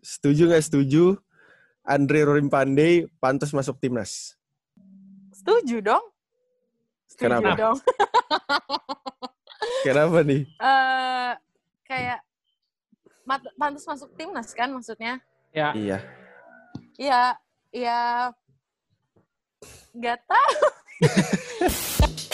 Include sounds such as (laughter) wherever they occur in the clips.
Setuju nggak setuju? Andre Rorim Pandey pantas masuk timnas. Setuju dong. Setuju Kenapa? dong. (laughs) Kenapa nih? Eh kayak mat- pantas masuk timnas kan maksudnya? Ya. Iya. Iya, iya. Gak tahu. (laughs)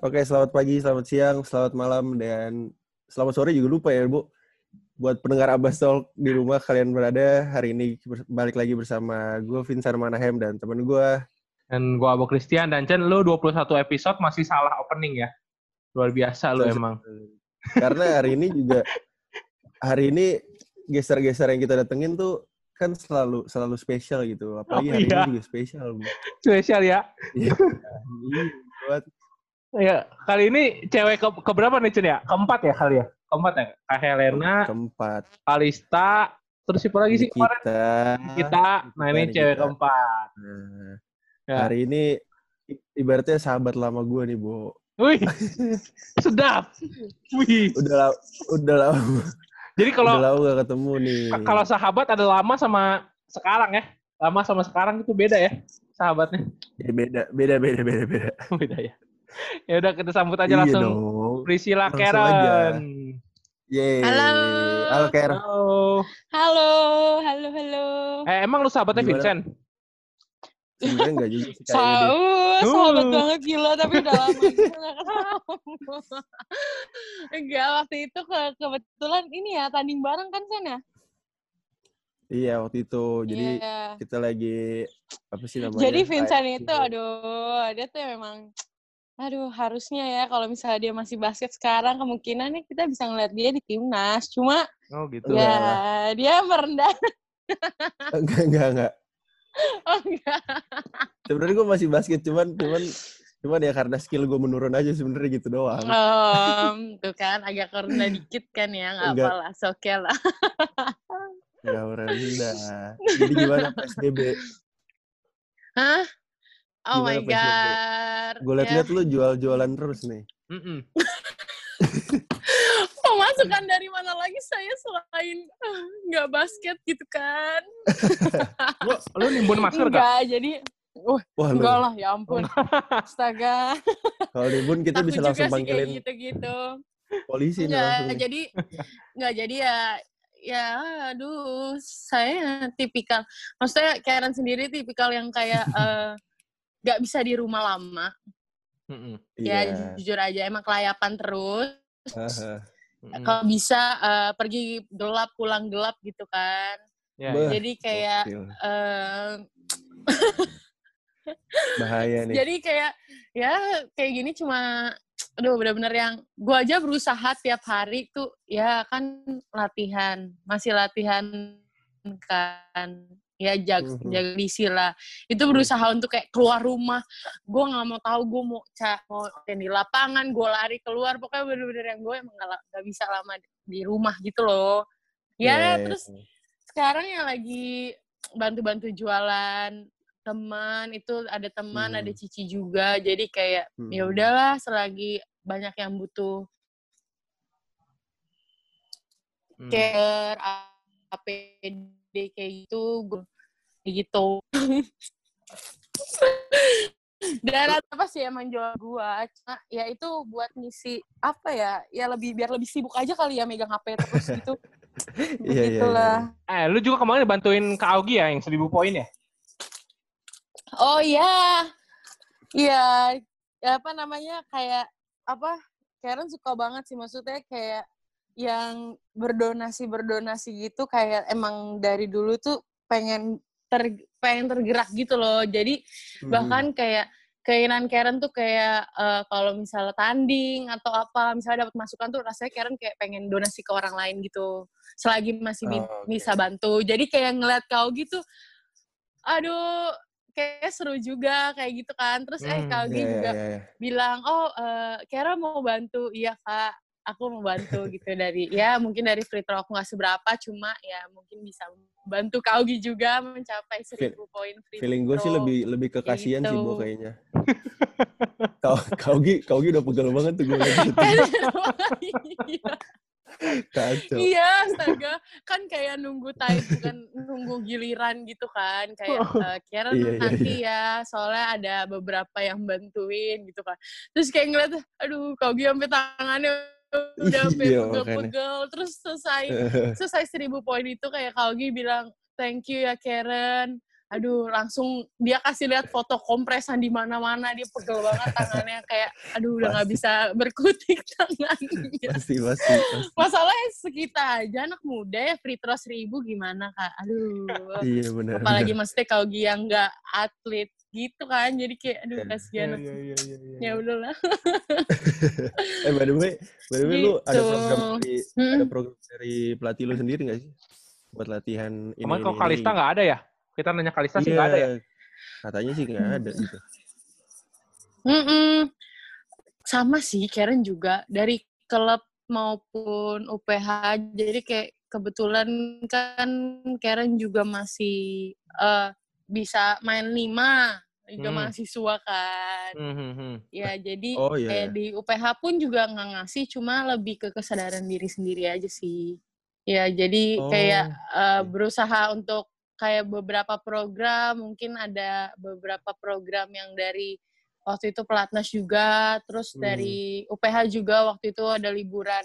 Oke, selamat pagi, selamat siang, selamat malam, dan selamat sore juga lupa ya, Bu. Buat pendengar Abbas Talk di rumah kalian berada, hari ini balik lagi bersama gue, Vincent Manahem, dan temen gue. Dan gua Abo Christian dan Chen, lu 21 episode masih salah opening ya. Luar biasa lu emang. Karena hari ini juga, hari ini geser-geser yang kita datengin tuh kan selalu selalu spesial gitu. Apalagi Oh, hari iya. ini juga spesial, Bu. Spesial ya. Iya. Buat Ya, kali ini cewek ke keberapa nih Chen ya? Keempat ya kali ya? Keempat ya? Kak Helena, keempat Kalista, terus siapa lagi sih kemarin? kita. Kita. Nah ini Nikita, cewek keempat. Nah, Ya. Hari ini ibaratnya sahabat lama gue nih, Bu. Wih, (laughs) sedap. Wih. Udah la- udah lama, Jadi kalau udah lama gak ketemu nih. kalau sahabat ada lama sama sekarang ya. Lama sama sekarang itu beda ya sahabatnya. Ya, beda, beda, beda, beda, beda. (laughs) beda ya. Ya udah kita sambut aja Iya langsung dong. Priscilla Langsung Karen. Yeay. Halo. Halo, Ker. Halo. Halo, halo, halo. Eh emang lu sahabatnya Gimana? Vincent? Sebenarnya enggak juga sih. Sau, sahabat Uh. banget gila tapi udah lama ketemu. Enggak, waktu itu ke kebetulan ini ya tanding bareng kan Sen ya? Iya, waktu itu. Jadi Iya. kita lagi apa sih namanya? Jadi Vincent itu aduh, dia tuh memang aduh harusnya ya kalau misalnya dia masih basket sekarang kemungkinannya kita bisa ngeliat dia di timnas. Cuma Oh gitu. Ya dia merendah. (laughs) enggak, enggak, enggak. Oh enggak. (laughs) Sebenarnya gue masih basket, cuman cuman cuman ya karena skill gue menurun aja sebenarnya gitu doang. Em, (laughs) tuh kan agak rendah dikit kan ya, nggak Enggak. apa-lah, oke lah. Enggak rendah. Jadi gimana PSBB? Hah? Oh Gimana my god. Gue liat-liat lu jual-jualan terus nih. Mm-mm. (laughs) Pemasukan dari mana lagi saya selain eh, nggak basket gitu kan? (laughs) Lu, lu nimbun masker gak? Enggak, jadi Wah, lu. enggak lah, ya ampun. (laughs) Astaga. Kalau libun kita Takut bisa juga langsung sih kayak panggilin gitu-gitu. polisi nih langsung. jadi enggak jadi ya ya aduh saya tipikal maksudnya Karen sendiri tipikal yang kayak eh, nggak bisa di rumah lama Mm-mm. ya Iya. jujur aja emang kelayapan terus Aha. Mm-mm. kalau bisa eh, pergi gelap pulang gelap gitu kan Ya, Bah. ya. jadi kayak eh, (laughs) bahaya nih. jadi kayak ya kayak gini cuma aduh bener-bener yang gua aja berusaha tiap hari tuh ya kan latihan masih latihan kan ya jag Mhm. jaga disi lah itu berusaha untuk kayak keluar rumah gue nggak mau tahu gue mau ca mau di lapangan gue lari keluar pokoknya bener-bener yang gue emang nggak la- nggak bisa lama di rumah gitu loh ya Iya, terus sekarang yang lagi bantu-bantu jualan teman itu ada teman Hmm. ada cici juga jadi kayak ya Hmm. udahlah selagi banyak yang butuh Mm. care APD kayak gitu gue kayak gitu. (laughs) Dan apa sih emang jual gua? Cuma ya itu buat ngisi apa ya? Ya lebih biar lebih sibuk aja kali ya megang HP terus (laughs) gitu. Iya, iya, begitulah. Eh, lu juga kemarin bantuin Kak Augie ya yang 1000 poin ya? Oh iya, iya. Ya apa namanya kayak apa? Karen suka banget sih maksudnya kayak yang berdonasi berdonasi gitu kayak emang dari dulu tuh pengen ter pengen tergerak gitu loh. Jadi Hmm. bahkan kayak keinginan Karen tuh kayak eh, kalau misalnya tanding atau apa misalnya dapat masukan tuh rasanya Karen kayak pengen donasi ke orang lain gitu selagi masih Oh, oke. bisa bantu jadi kayak ngeliat kau gitu aduh kayak seru juga kayak gitu kan terus eh Hmm, kau Iya, iya, juga iya, iya. bilang oh eh Karen mau bantu iya kak aku mau bantu gitu dari ya mungkin dari free throw aku nggak seberapa cuma ya mungkin bisa bantu Kaugi juga mencapai seribu poin free Feeling gue sih lebih lebih ke kasihan sih, Gitu. Bo, kayaknya. Kau Kaugi, Kaugi udah pegel banget tuh gue. Iya. (laughs) Kacau. Iya, astaga. Kan kayak nunggu time, bukan nunggu giliran gitu kan. Kayak eh, Karen Iya, iya, nanti ya, soalnya ada beberapa yang bantuin gitu kan. Terus kayak ngeliat, aduh, kau sampai tangannya udah Iya, pegel-pegel. Terus selesai selesai seribu poin itu kayak Kaugi bilang, thank you ya Karen. Aduh, langsung dia kasih lihat foto kompresan di mana-mana. Dia pegel banget tangannya. Kayak, aduh, udah nggak bisa berkutik tangannya. pasti, pasti, pasti. Masalahnya sekitar aja anak muda ya free throw seribu gimana kak? Aduh. Iya benar. Apalagi mesti kau yang nggak atlet gitu kan. Jadi kayak aduh Iya. kasihan. Iya, iya, iya, iya. Ya udahlah. (laughs) Eh by the way, by the way lu ada Gitu. program dari Hmm. ada program dari pelatih lu sendiri nggak sih? Buat latihan ini ini, kok. Kalista nggak ada ya? Kita nanya Kalista sih Iya. nggak ada ya? Katanya sih nggak ada gitu. Mm-mm. Sama sih Karen juga dari klub maupun UPH. Jadi kayak kebetulan kan Karen juga masih eh, bisa main lima juga Hmm. mahasiswa kan. Hmm, hmm, hmm. Ya jadi Oh iya. kayak di UPH pun juga nggak ngasih, cuma lebih ke kesadaran diri sendiri aja sih. Ya jadi kayak Oh, eh, berusaha untuk kayak beberapa program, mungkin ada beberapa program yang dari waktu itu pelatnas juga, terus Hmm. dari UPH juga waktu itu ada liburan.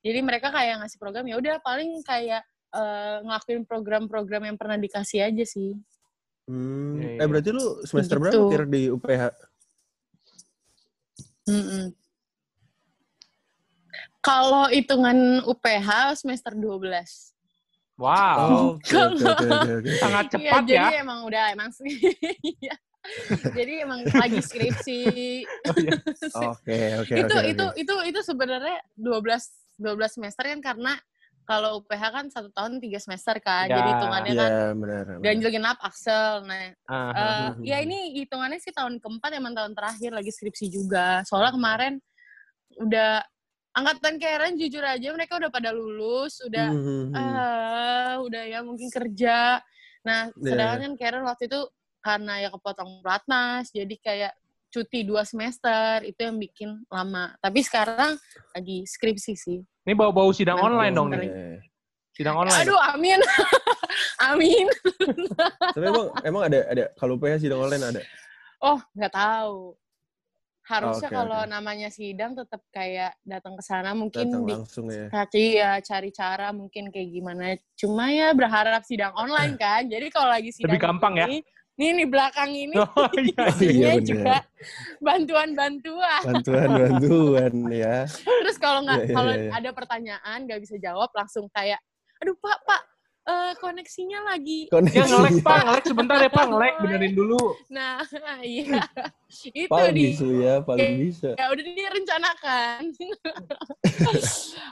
Jadi mereka kayak ngasih program ya udah paling kayak eh, ngelakuin program-program yang pernah dikasih aja sih. Hmm. Iya, iya. Eh berarti lu semester Gitu. berapa kira di UPH? Mm-mm. Kalau hitungan UPH semester 12. Wow, Oh, oke oke oke oke, oke. (laughs) sangat Iya, cepat jadi ya. emang udah emang sih. (laughs) Iya. jadi emang lagi skripsi. Oh, iya. Oke oke itu oke. itu oke. itu itu sebenarnya 12 12 semester kan karena kalau UPH kan satu tahun tiga semester kan. Ya. Jadi hitungannya Iya kan ganjil genap Axel. Nah, Ah, Eh, ah. ya ini hitungannya sih tahun keempat emang tahun terakhir lagi skripsi juga. Soalnya kemarin udah angkatan Karen jujur aja mereka udah pada lulus, udah ah udah ya mungkin kerja. Nah, Iya. sedangkan kan Karen waktu itu karena ya kepotong pelatnas, jadi kayak cuti dua semester itu yang bikin lama. Tapi sekarang lagi skripsi sih. Ini bau-bau sidang Nah, online dong nih. Sidang online. Aduh, amin. (laughs) amin. Tapi emang emang ada ada kalau UPH sidang online ada. Oh, nggak tahu. Harusnya Oke, kalau oke. namanya sidang tetap kayak datang ke sana mungkin Datang di langsung ya. Kaki ya cari cara mungkin kayak gimana. Cuma ya berharap sidang online kan. Jadi kalau lagi sidang Lebih gampang ya? Ini, Nih nih belakang ini Oh iya. (laughs) Iya, bener. juga bantuan-bantuan. Bantuan bantuan ya. Terus kalau nggak Iya, iya, kalau iya, iya. ada pertanyaan nggak bisa jawab langsung kayak, aduh pak pak eh, koneksinya lagi. Koneksi. Ya ngelek pak, (laughs) ngelek sebentar ya pak, ngelek benerin dulu. Nah (laughs) iya itu Paling di bisa ya, paling bisa. ya udah direncanakan.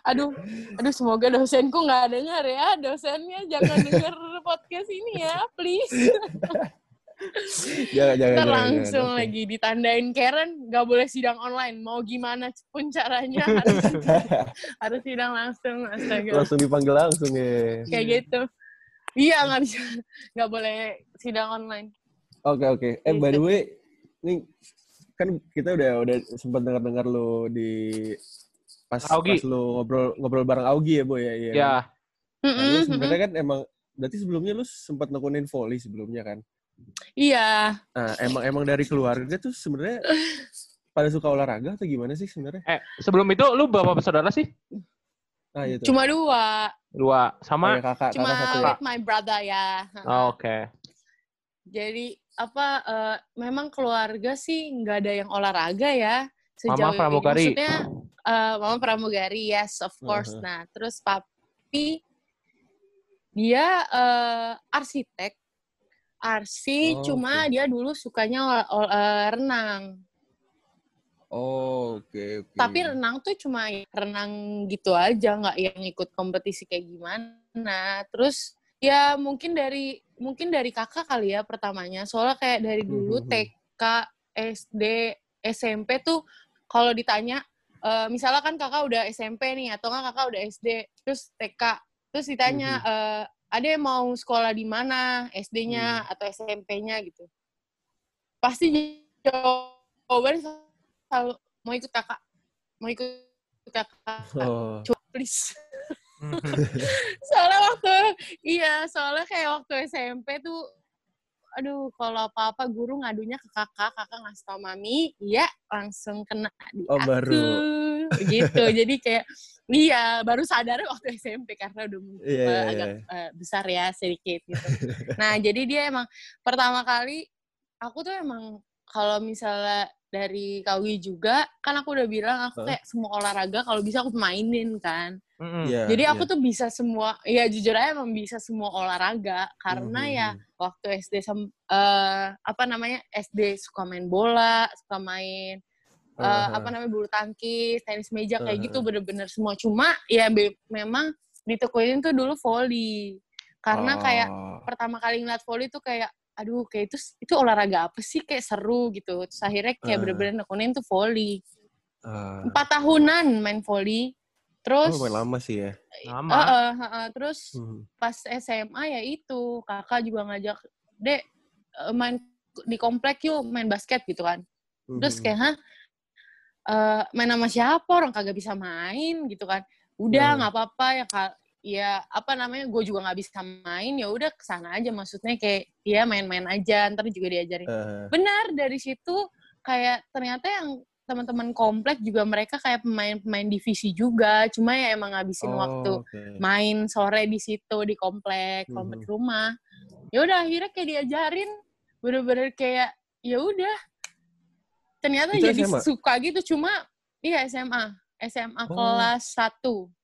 aduh, aduh semoga dosenku nggak dengar ya, dosennya jangan dengar podcast ini ya, please. (laughs) Jangan jangan. Ntar langsung jangan. Lagi ditandain Karen nggak boleh sidang online, mau gimana pun caranya (laughs) harus, (laughs) harus sidang langsung, astaga. langsung dipanggil langsung ya. Kayak gitu. Iya nggak bisa, nggak boleh sidang online. Oke oke. Eh by the Gitu. way, ini kan kita udah udah sempat dengar-dengar lu di pas Augie. pas lu ngobrol ngobrol bareng Augie ya, Boy ya. Iya. Ya, Nah, sebenarnya kan emang berarti sebelumnya lu sempat nekunin volley sebelumnya kan? Iya, Nah, emang emang dari keluarga tuh sebenarnya pada suka olahraga atau gimana sih sebenarnya? eh sebelum itu lu berapa bersaudara sih? Ah itu. cuma dua, Dua, sama? kakak cuma kakak satu ya. with my brother ya. Oh, Oke. Jadi apa? eh, memang keluarga sih nggak ada yang olahraga ya sejauh Mama ini. pramugari. Maksudnya eh, mama pramugari, yes of course. Uh-huh. Nah, terus papi dia eh, arsitek, arsi, Oh, cuma oke. dia dulu sukanya ol- ol- eh, renang. Oh, oke oke. Tapi renang tuh cuma renang gitu aja, nggak yang ikut kompetisi kayak gimana. Terus ya mungkin dari mungkin dari kakak kali ya pertamanya. Soalnya kayak dari dulu Mhm. TK, SD, SMP tuh kalau ditanya eh, misalnya kan kakak udah SMP nih atau nggak kakak udah SD terus TK terus ditanya eh, ada yang mau sekolah di mana? SD-nya Hmm. atau SMP-nya gitu. Pasti jawabannya selalu mau ikut kakak? Mau ikut kakak? Oh. Coba, please. (laughs) Soalnya waktu iya soalnya kayak waktu SMP tuh aduh kalau apa-apa guru ngadunya ke kakak kakak ngasih tau mami iya langsung kena di Oh, aku baru. gitu (laughs) jadi kayak iya baru sadar waktu SMP karena udah Iya, iya, iya. agak eh, besar ya sedikit gitu (laughs) nah jadi dia emang pertama kali aku tuh emang kalau misalnya dari Kawi juga kan aku udah bilang aku kayak semua olahraga kalau bisa aku mainin kan Mm-mm. Iya, jadi aku tuh bisa semua, ya jujur aja emang bisa semua olahraga karena ya mhm. waktu SD sem- eh, apa namanya SD suka main bola, suka main eh, Aha. apa namanya bulu tangkis, tenis meja kayak gitu Aha. bener-bener semua. Cuma ya be- memang ditekunin tuh dulu volley karena kayak Oh. pertama kali ngeliat volley tuh kayak aduh kayak itu itu olahraga apa sih kayak seru gitu. Terus akhirnya kayak Ah. bener-bener nekunin tuh volley. Ah. Empat tahunan main volley. Terus Oh, lama sih ya. Lama. Heeh, heeh. terus Hmm. pas SMA ya itu kakak juga ngajak dek eh, main di komplek yuk main basket gitu kan terus Mhm. kayak hah Eh, main sama siapa orang kagak bisa main gitu kan udah nggak apa-apa ya kak ya apa namanya gue juga nggak bisa main ya udah ke sana aja. Maksudnya kayak ya main-main aja ntar juga diajarin. Eh, benar dari situ kayak ternyata yang teman-teman komplek juga mereka kayak pemain-pemain divisi juga. Cuma ya emang ngabisin oh, waktu oke. main sore di situ di komplek komplek rumah. Ya udah akhirnya kayak diajarin. Bener-bener kayak ya udah. Ternyata Itu jadi SMA? suka gitu. Cuma iya SMA SMA Oh. kelas 1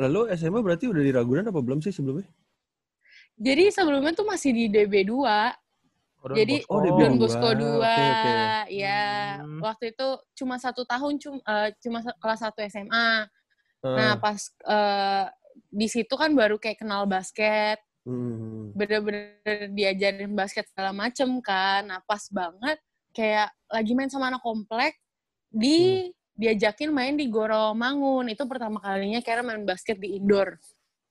Lalu SMA berarti udah di Ragunan apa belum sih sebelumnya? jadi sebelumnya tuh masih di DB2 Oh, Don jadi Bosco. Oh, DB2. Don Bosco 2 Oke, oke. ya Hmm. waktu itu cuma satu tahun cuma cuma sa- kelas 1 SMA Eh, nah pas eh, di situ kan baru kayak kenal basket hmm. bener-bener diajarin basket segala macem kan. Nah pas banget kayak lagi main sama anak komplek di diajakin main di Goro Mangun itu pertama kalinya kayak main basket di indoor.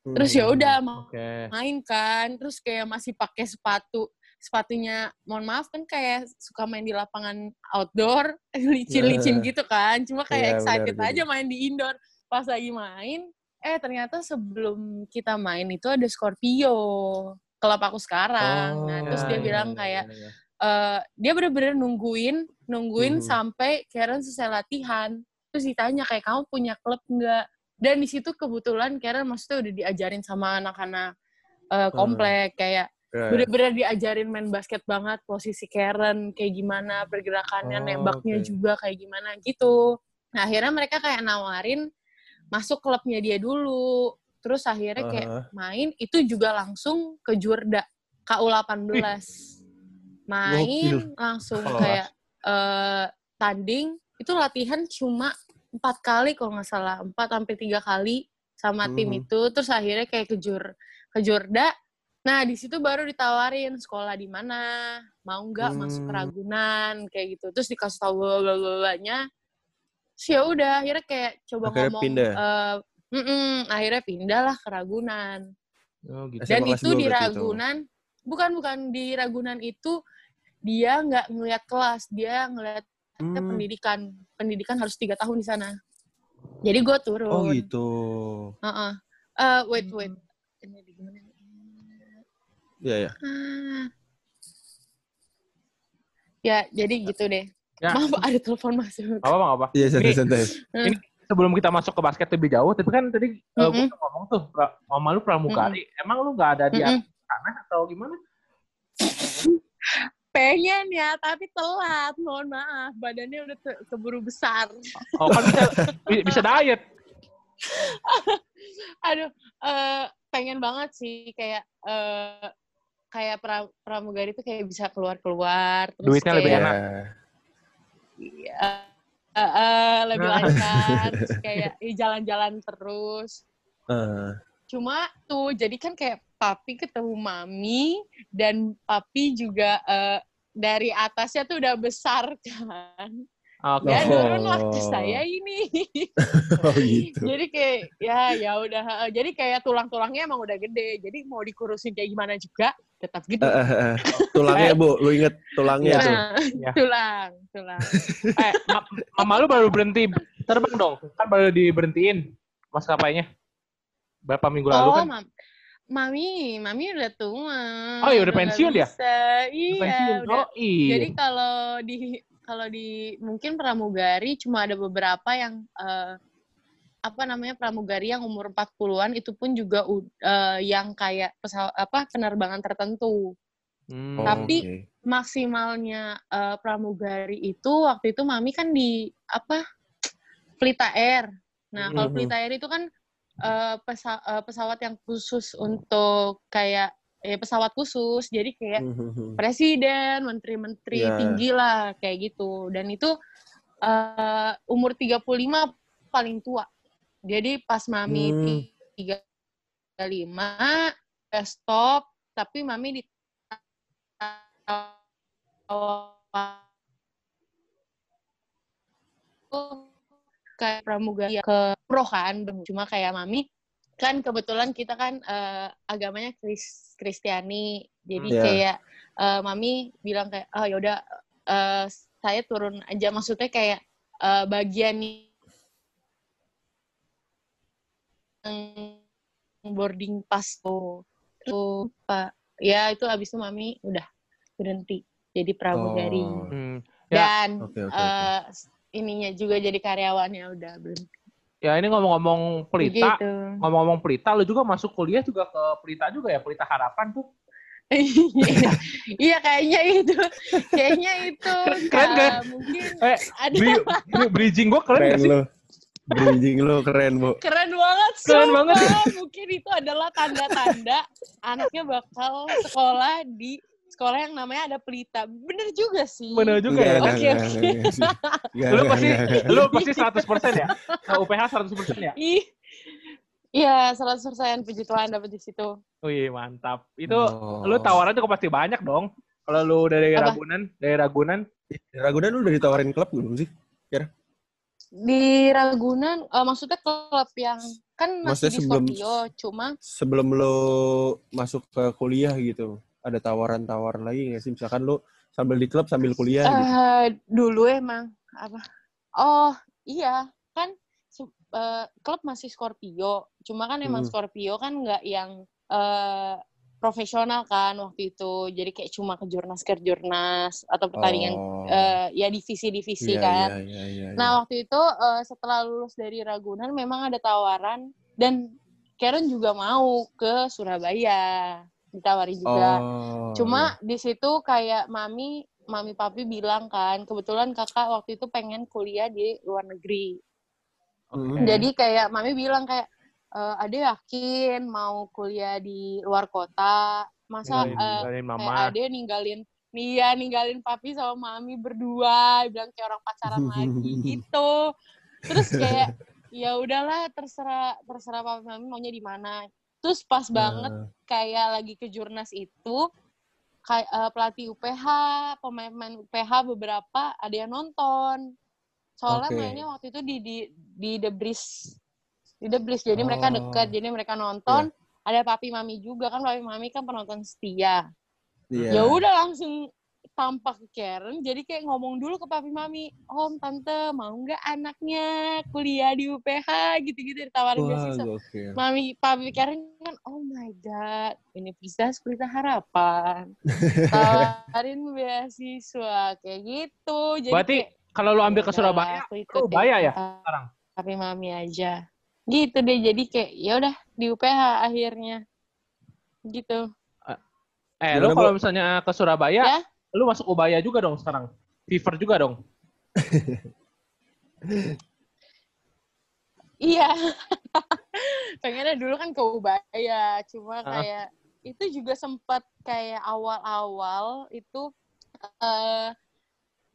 Terus ya Hmm. udah Oke. main kan, terus kayak masih pakai sepatu sepatunya mohon maaf kan kayak suka main di lapangan outdoor (laughs) licin-licin gitu kan cuma kayak Iya, excited benar, aja main di indoor pas lagi main eh ternyata sebelum kita main itu ada Scorpio klub aku sekarang nah terus dia Ya, bilang ya, kayak ya, ya. eh, dia bener-bener nungguin nungguin Mhm. sampai Karen selesai latihan terus ditanya kayak kamu punya klub nggak dan di situ kebetulan Karen maksudnya udah diajarin sama anak-anak eh, komplek kayak Ya. bener-bener diajarin main basket banget posisi Karen kayak gimana pergerakannya Oh, nembaknya oke. juga kayak gimana gitu nah akhirnya mereka kayak nawarin masuk klubnya dia dulu terus akhirnya kayak Aha. main itu juga langsung ke Jurda KU 18 main langsung Kelas. kayak eh, tanding itu latihan cuma empat kali kalau nggak salah empat sampai tiga kali sama tim Mhm. itu terus akhirnya kayak ke Jur ke Jurda nah di situ baru ditawarin sekolah di mana mau nggak masuk ke Hmm. Ragunan kayak gitu terus dikasih tahu nya sih ya udah akhirnya kayak coba Akhirnya ngomong pindah? eh, mm-mm, akhirnya pindah lah ke Ragunan Oh, gitu. SMA dan kelas itu di berarti itu. Ragunan bukan bukan di Ragunan itu dia nggak ngelihat kelas dia ngelihat Hmm. pendidikan pendidikan harus tiga tahun di sana jadi gue turun Oh gitu. Heeh. Eh, wait wait ini di gimana? Iya ya. Ah. ya jadi gitu deh Ya. maaf ada telepon masuk Apa apa apa. Iya santai santai. Sebelum kita masuk ke basket lebih jauh, tapi kan tadi eh, Mm-mm. gua ngomong tuh, pra- Mama lu pramugari. Emang lu nggak ada di Mm-mm. sana atau gimana? (laughs) pengen ya tapi telat mohon maaf badannya udah keburu besar Oh kan bisa bi- bisa diet. (laughs) aduh eh, pengen banget sih kayak eh, kayak pra- pramugari tuh kayak bisa keluar keluar terus Duitnya lebih kayak, enak. Iya. Eh, eh, lebih lancar terus kayak ih, (laughs) jalan-jalan terus Eh, cuma tuh jadi kan kayak papi ketemu mami dan papi juga eh, dari atasnya tuh udah besar kan Oke. Ya Oh. turun waktu saya ini. (laughs) Oh gitu. jadi kayak ya ya udah heeh. jadi kayak tulang-tulangnya emang udah gede. Jadi mau dikurusin kayak gimana juga tetap gede. Eh, eh, eh. Tulangnya bu, lu inget tulangnya Iya. tuh. Nah, Ya. tulang, tulang. Eh, ma- mama lu baru berhenti terbang dong? Kan baru diberhentiin maskapainya. Berapa minggu lalu oh, kan? mam mami, mami udah tua. Oh, ya udah pensiun dia? bisa. Iya, Pensiun. udah. Oh, iya. Jadi kalau di kalau di mungkin pramugari cuma ada beberapa yang eh, apa namanya pramugari yang umur 40-an itu pun juga u- eh, yang kayak pesawat apa penerbangan tertentu. Hmm. Oh, Tapi- oke. Maksimalnya eh, pramugari itu waktu itu mami kan di apa Pelita Air. Nah, kalau. Pelita Air itu kan eh, pesa- eh, pesawat yang khusus untuk kayak eh, pesawat khusus. Jadi kayak Mhm. presiden, menteri-menteri Iya. tinggi lah kayak gitu. Dan itu eh, umur 35 paling tua. Jadi pas mami Hmm. 35 eh, stop, tapi mami di kayak pramugari ke pro kan cuma kayak mami kan kebetulan kita kan eh, agamanya Kris Kristiani jadi Iya. kayak eh, mami bilang kayak oh yaudah eh, saya turun aja maksudnya kayak eh, bagian yang boarding pass tuh pak ya itu abis itu mami udah berhenti jadi pramugari Oh, Hmm. Ya, dan Oke oke. oke. eh, ininya juga jadi karyawannya udah berhenti Ya ini ngomong-ngomong pelita, gitu ngomong-ngomong pelita, lu juga masuk kuliah juga ke pelita juga ya, pelita harapan tuh. (laughs) Iya, kayaknya itu, kayaknya itu. Keren, kan? Mungkin Eh, ada Bri- bri- bridging gua keren, Keren gak sih? lu. Bridging lu keren bu. keren banget. Keren sumpah. banget ya. Mungkin itu adalah tanda-tanda anaknya bakal sekolah di sekolah yang namanya ada pelita. Bener juga sih. Bener juga ya. Oke, oke. Lu pasti, lu pasti 100% ya? UPH 100% ya? Iya 100% puji Tuhan dapet di situ. Wih, mantap. Itu Oh. lu tawaran juga pasti banyak dong. Kalau lu dari Apa? Ragunan, dari Ragunan, Ragunan lu udah ditawarin klub belum sih? Di Ragunan, eh, maksudnya klub yang kan masih Maksudnya di sebelum- Scorpio, cuma Sebelum lu masuk ke kuliah gitu, ada tawaran-tawaran lagi nggak sih? Misalkan lu sambil di klub sambil kuliah gitu. Eh, dulu emang apa? Oh iya kan eh, klub masih Scorpio, cuma kan emang Hmm. Scorpio kan nggak yang eh, profesional kan waktu itu, jadi kayak cuma ke jurnas ke jurnas atau pertandingan Oh. eh, ya divisi-divisi Iya, kan. iya, iya, iya, iya. Nah waktu itu eh, setelah lulus dari Ragunan memang ada tawaran dan Karen juga mau ke Surabaya ditawari juga. Oh, Cuma di situ kayak mami, mami papi bilang kan, kebetulan kakak waktu itu pengen kuliah di luar negeri. Hmm. Jadi kayak mami bilang kayak, e, ade yakin mau kuliah di luar kota, masa ninggalin, eh, ninggalin kayak ade ninggalin, Nia ninggalin papi sama mami berdua, bilang kayak orang pacaran lagi (laughs) gitu. Terus kayak ya udahlah terserah terserah papi mami maunya di mana. Terus pas banget Nah, kayak lagi ke jurnas itu kayak eh, pelatih UPH, pemain-pemain UPH beberapa ada yang nonton. Soalnya Oke. mainnya waktu itu di di di The Breeze. Di The Breeze. Jadi mereka Oh. dekat, jadi mereka nonton. Ada papi mami juga kan, papi mami kan penonton setia. iya. Ya udah langsung tampak ke Karen, jadi kayak ngomong dulu ke papi mami, Om, Tante, mau nggak anaknya kuliah di UPH, gitu-gitu ditawarin Wah, beasiswa. gokil. Mami, papi Karen kan, oh my god, Universitas Pelita Harapan. (laughs) Tawarin beasiswa, kayak gitu. Jadi Berarti kayak, kalau lu ambil ke "Ya Surabaya, aku ikut Ubaya ya sekarang? Papi mami aja. Gitu deh, jadi kayak, ya udah di UPH akhirnya. Gitu. Eh, Gimana, lu kalau misalnya ke Surabaya, Ya? Lu masuk Ubaya juga dong sekarang. Fever juga dong. (laughs) Iya. (laughs) Pengennya dulu kan ke Ubaya, cuma Ah. kayak itu juga sempat kayak awal-awal itu eh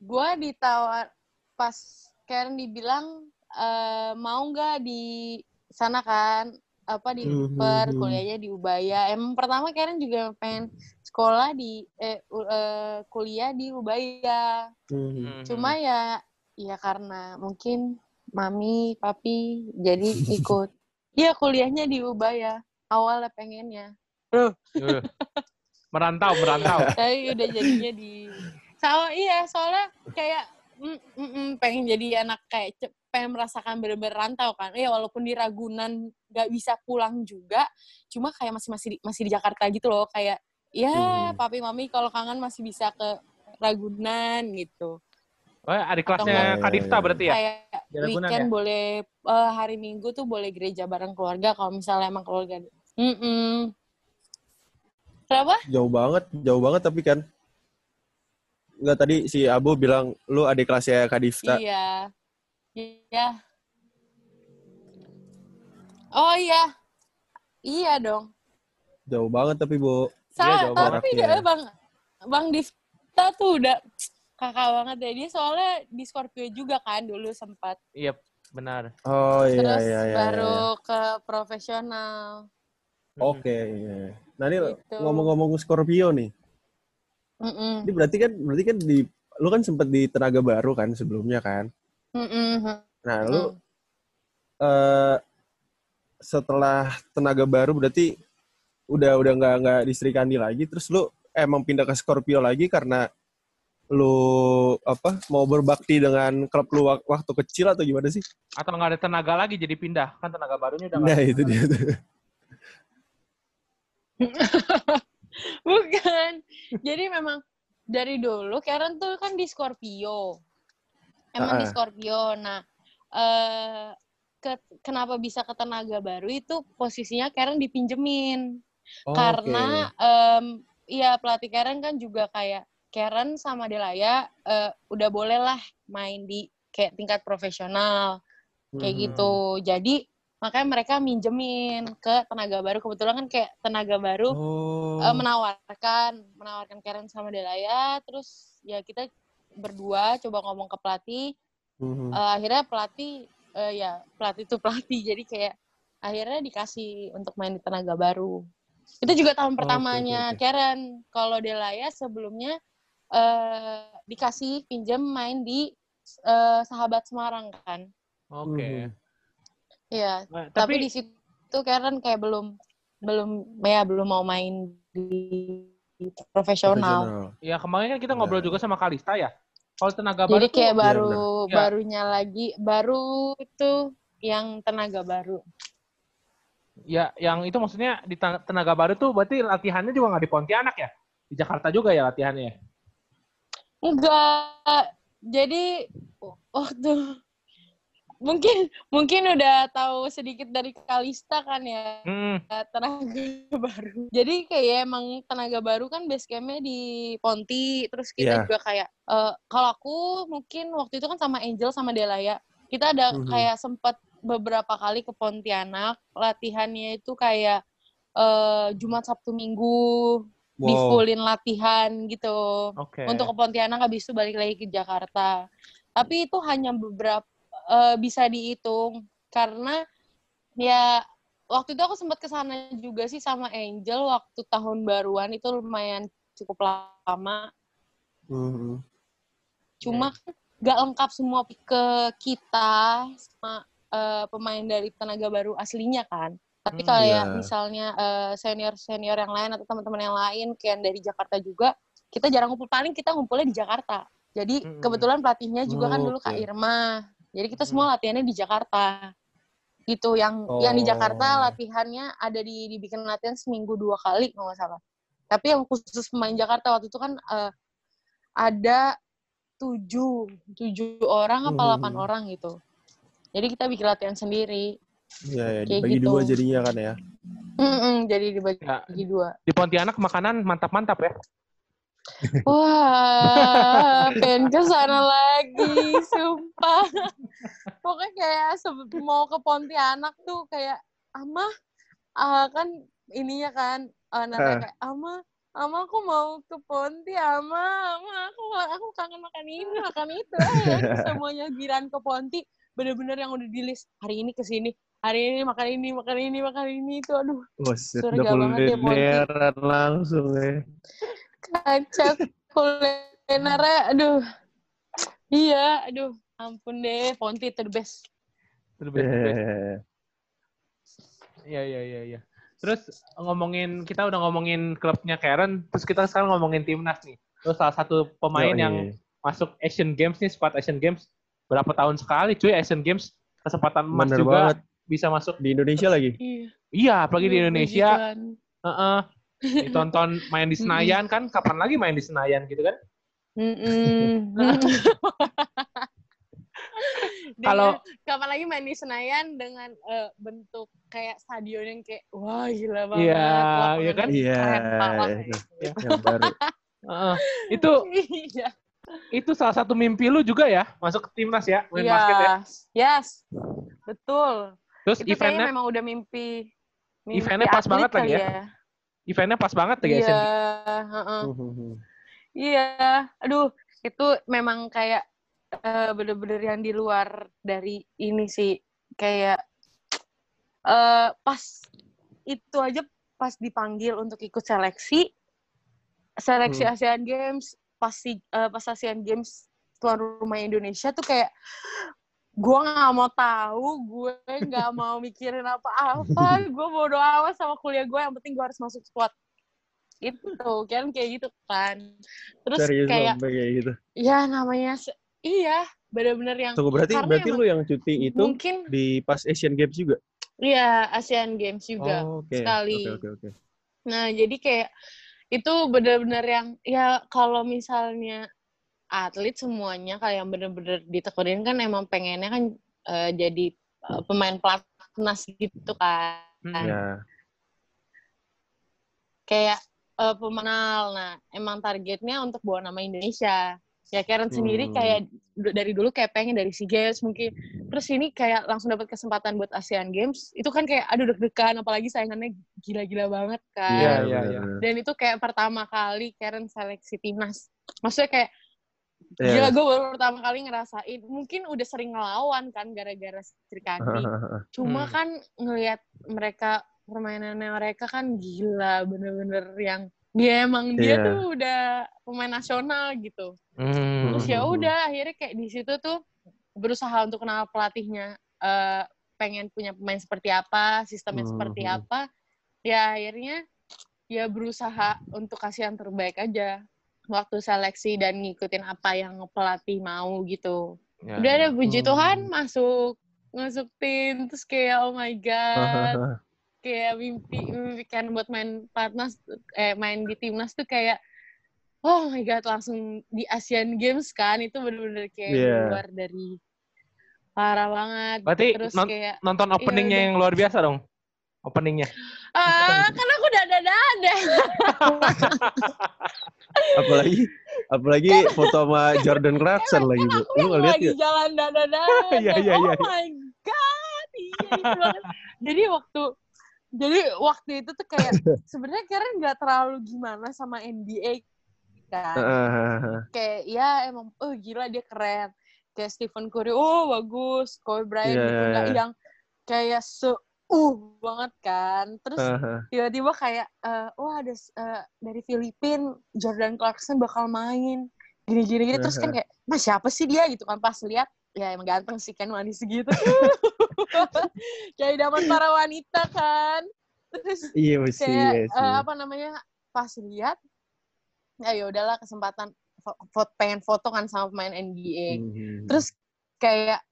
gua ditawar pas Karen dibilang eh, mau nggak di sana kan apa di per mhm. kuliahnya di Ubaya. Emang pertama Karen juga pengen sekolah di eh, u- eh, kuliah di Ubaya. Hmm. Cuma ya ya karena mungkin mami, papi jadi (laughs) ikut. Iya kuliahnya di Ubaya. Awalnya pengennya. Uh, (laughs) merantau, merantau. (laughs) Tapi udah jadinya di sama iya soalnya kayak mm, mm, mm, pengen jadi anak kayak pengen merasakan bener-bener rantau kan. Ya walaupun di Ragunan nggak bisa pulang juga, cuma kayak masih masih di, masih di Jakarta gitu loh kayak ya Hmm. papi mami kalau kangen masih bisa ke Ragunan gitu. Oh, adik Atau kelasnya? Kadifta berarti ya? Kayak Di Ragunan weekend ya? boleh eh, hari Minggu tuh boleh gereja bareng keluarga kalau misalnya emang keluarga. Mm Kenapa? Jauh banget, jauh banget tapi kan. Enggak tadi si Abu bilang lu adik kelasnya Kadifta. Iya. Iya. Oh iya. Iya dong. Jauh banget tapi, Bu. Sa Iya, jauh tapi dia Bang Bang Difta tuh udah kakak banget ya. Dia soalnya di Scorpio juga kan dulu sempat. Iya, benar. Oh iya Terus iya iya. baru iya. ke profesional. Oke. iya. Nah, ini Gitu. ngomong-ngomong Scorpio nih. Mm-mm. Ini berarti kan berarti kan di lu kan sempet di tenaga baru kan sebelumnya kan. Mm-mm. Nah, lu Mm. eh setelah tenaga baru berarti udah udah nggak nggak di Sri Kandi lagi terus lu emang pindah ke Scorpio lagi karena lu apa mau berbakti dengan klub lu wak- waktu kecil atau gimana sih? Atau nggak ada tenaga lagi jadi pindah? Kan tenaga barunya udah nggak Nah, itu dia tuh. (laughs) Bukan. Jadi memang dari dulu Karen tuh kan di Scorpio. Emang di Ah-ah. Scorpio. Nah, eh ke- kenapa bisa ke tenaga baru itu posisinya Karen dipinjemin. Oh, Karena em, iya pelatih Karen kan juga kayak Karen sama Delaya eh, udah boleh lah main di kayak tingkat profesional kayak Mhm. gitu. Jadi makanya mereka minjemin ke tenaga baru. Kebetulan kan kayak tenaga baru Oh. eh, menawarkan menawarkan Karen sama Delaya terus ya kita berdua coba ngomong ke pelatih Mhm. Eh, akhirnya pelatih eh, ya pelatih itu pelatih (laughs) jadi kayak akhirnya dikasih untuk main di tenaga baru itu juga tahun pertamanya oke, oke. Karen kalau Delaya sebelumnya eh, dikasih pinjam main di eh, Sahabat Semarang kan Oke. Mhm. Iya Nah, tapi, tapi, di situ Karen kayak belum belum ya belum mau main di profesional. ya kemarin kan kita ngobrol Ya. juga sama Kalista ya. Kalau tenaga baru Jadi kayak Iya, baru benar. barunya lagi baru itu yang tenaga baru. Ya yang itu maksudnya di ten- tenaga baru tuh berarti latihannya juga nggak di Pontianak ya? Di Jakarta juga ya latihannya? ya? Enggak. Jadi waktu mungkin mungkin udah tahu sedikit dari Kalista kan ya Hmm, tenaga baru. Jadi kayak emang tenaga baru kan base campnya di Ponti, terus kita Iya. juga kayak eh, kalau aku mungkin waktu itu kan sama Angel sama Delaya, kita ada Mhm. kayak sempat beberapa kali ke Pontianak, latihannya itu kayak eh, Jumat Sabtu Minggu di Wow. fullin latihan gitu oke. untuk ke Pontianak habis itu balik lagi ke Jakarta. Tapi itu hanya beberapa eh, bisa dihitung karena ya waktu itu aku sempat ke sana juga sih sama Angel waktu tahun baruan itu lumayan cukup lama. Mhm. Cuma kan nggak lengkap semua ke kita sama eh, pemain dari tenaga baru aslinya kan. Tapi Hmm, kayak iya. misalnya senior senior yang lain atau teman-teman yang lain kayak dari Jakarta juga, kita jarang ngumpul paling kita ngumpulnya di Jakarta. Jadi Hmm. kebetulan pelatihnya juga kan dulu Kak Oke. Irma. Jadi kita Hmm. semua latihannya di Jakarta. Gitu yang yang di Jakarta Oh. latihannya ada di dibikin latihan seminggu dua kali kalau nggak salah. Tapi yang khusus pemain Jakarta waktu itu kan eh, ada tujuh tujuh orang apa Hmm. delapan orang gitu. Jadi kita bikin latihan sendiri. Iya, ya, Kayak dibagi gitu. dua jadinya kan ya. Mm-mm, jadi dibagi Ya, dua. di Pontianak makanan mantap-mantap ya. (laughs) (laughs) Wah, pengen ke sana lagi, sumpah. Pokoknya kayak se- mau ke Pontianak tuh kayak, Ama, ah, kan ininya kan, uh, Ah. kayak, Ama, Ama aku mau ke Ponti, Ama, Ama aku aku kangen makan ini, makan itu. Eh, (laughs) semuanya giran ke Ponti, bener-bener yang udah di list. Hari ini ke sini, hari ini makan ini, makan ini, makan ini, itu aduh. Buset, Surga udah banget ya, Ponti. langsung ya. Kacau kulinernya, aduh. Iya, aduh. Ampun deh, Ponti the best. The best, the best. Eh, Iya iya iya iya. Terus ngomongin kita udah ngomongin klubnya Karen, terus kita sekarang ngomongin timnas nih. Terus salah satu pemain yoi. yang masuk Asian Games nih, squad Asian Games berapa tahun sekali cuy Asian Games kesempatan emas Bener juga banget. bisa masuk. di Indonesia lagi. Iya. Iya, apalagi di Indonesia. Kan. Heeh. Ditonton (laughs) main di Senayan kan, kapan lagi main di Senayan gitu kan? (laughs) Kalau- kapan lagi main di Senayan dengan eh, bentuk kayak stadion yang kayak wah gila banget. Iya, iya kan? Iya, keren parah. itu. yang baru. Heeh. Itu (laughs) Iya. Itu salah satu mimpi lu juga ya, masuk ke timnas ya, main Iya. basket ya. Yes. Betul. Terus Itu eventnya memang udah mimpi. mimpi Eventnya pas banget lagi kali ya. eventnya pas banget ya Iya, Asian heeh. Hmm, Iya, aduh itu memang kayak eh, bener-bener yang di luar dari ini sih kayak eh pas itu aja pas dipanggil untuk ikut seleksi seleksi Hmm. Asian Games pas eh, pas Asian Games tuan rumah Indonesia tuh kayak gue nggak mau tahu gue nggak (laughs) mau mikirin apa-apa gue bodo amat sama kuliah gue yang penting gue harus masuk squad itu kan kayak gitu kan terus Serius kayak kayak gitu. ya namanya iya bener-bener yang Tunggu berarti berarti lu yang cuti itu mungkin di pas Asian Games juga. iya Asian Games juga Oh, oke. sekali. Oke, oke, oke. nah jadi kayak itu bener-bener yang ya kalau misalnya atlet semuanya kayak yang bener-bener ditekunin kan emang pengennya kan eh, jadi eh, pemain pelatnas gitu kan. Ya. kayak eh, pemenal. Nah, emang targetnya untuk bawa nama Indonesia. Ya Karen sendiri Hmm. kayak dari dulu kayak pengen dari SEA Games mungkin. Terus ini kayak langsung dapat kesempatan buat ASEAN Games. Itu kan kayak aduh deg-degan apalagi saingannya gila-gila banget kan. Iya, Iya, iya, bener, iya. bener. Dan itu kayak pertama kali Karen seleksi timnas. Maksudnya kayak Iya. gila gue baru pertama kali ngerasain. Mungkin udah sering ngelawan kan gara-gara Sri Kandi. (laughs) Cuma Hmm. kan ngelihat mereka permainannya mereka kan gila bener-bener yang dia emang dia Iya. tuh udah pemain nasional gitu. Hmm. Terus ya udah akhirnya kayak di situ tuh berusaha untuk kenal pelatihnya eh, pengen punya pemain seperti apa, sistemnya Hmm. seperti apa. Ya akhirnya ya berusaha untuk kasih yang terbaik aja waktu seleksi dan ngikutin apa yang pelatih mau gitu Ya, udah ya. ada puji Hmm. Tuhan masuk masuk tim terus kayak oh my (laughs) god kayak mimpi mimpi kan buat main platnas eh main di timnas tuh kayak oh my god langsung di Asian Games kan itu bener-bener kayak di Iya. luar dari parah banget Berarti terus non- kayak Nonton openingnya udah. yang luar biasa dong. Openingnya. ah kan aku udah ada ada (laughs) apalagi apalagi foto sama Jordan Clarkson lagi, Bu. Lu ngeliat lagi ya? jalan dada (laughs) Iya, iya, oh iya. my god iya itu banget. jadi waktu jadi waktu itu tuh kayak (laughs) sebenarnya Karen nggak terlalu gimana sama NBA kan. Kayak ya emang oh gila dia keren. Kayak Stephen Curry oh bagus. Kobe Bryant Iya, gitu iya, nggak iya. yang kayak se uh banget kan. Terus Heeh. tiba-tiba kayak eh wah ada eh, dari Filipin Jordan Clarkson bakal main. Gini-gini gini terus kan kayak mas siapa sih dia? Gitu kan pas lihat ya emang ganteng sih kan manis segitu (laughs) (laughs) kayak idaman para wanita kan terus Iya masih, kayak iya eh, sih. apa namanya pas lihat ya ya udahlah kesempatan fo- fo- pengen foto kan sama pemain NBA Mhm. terus kayak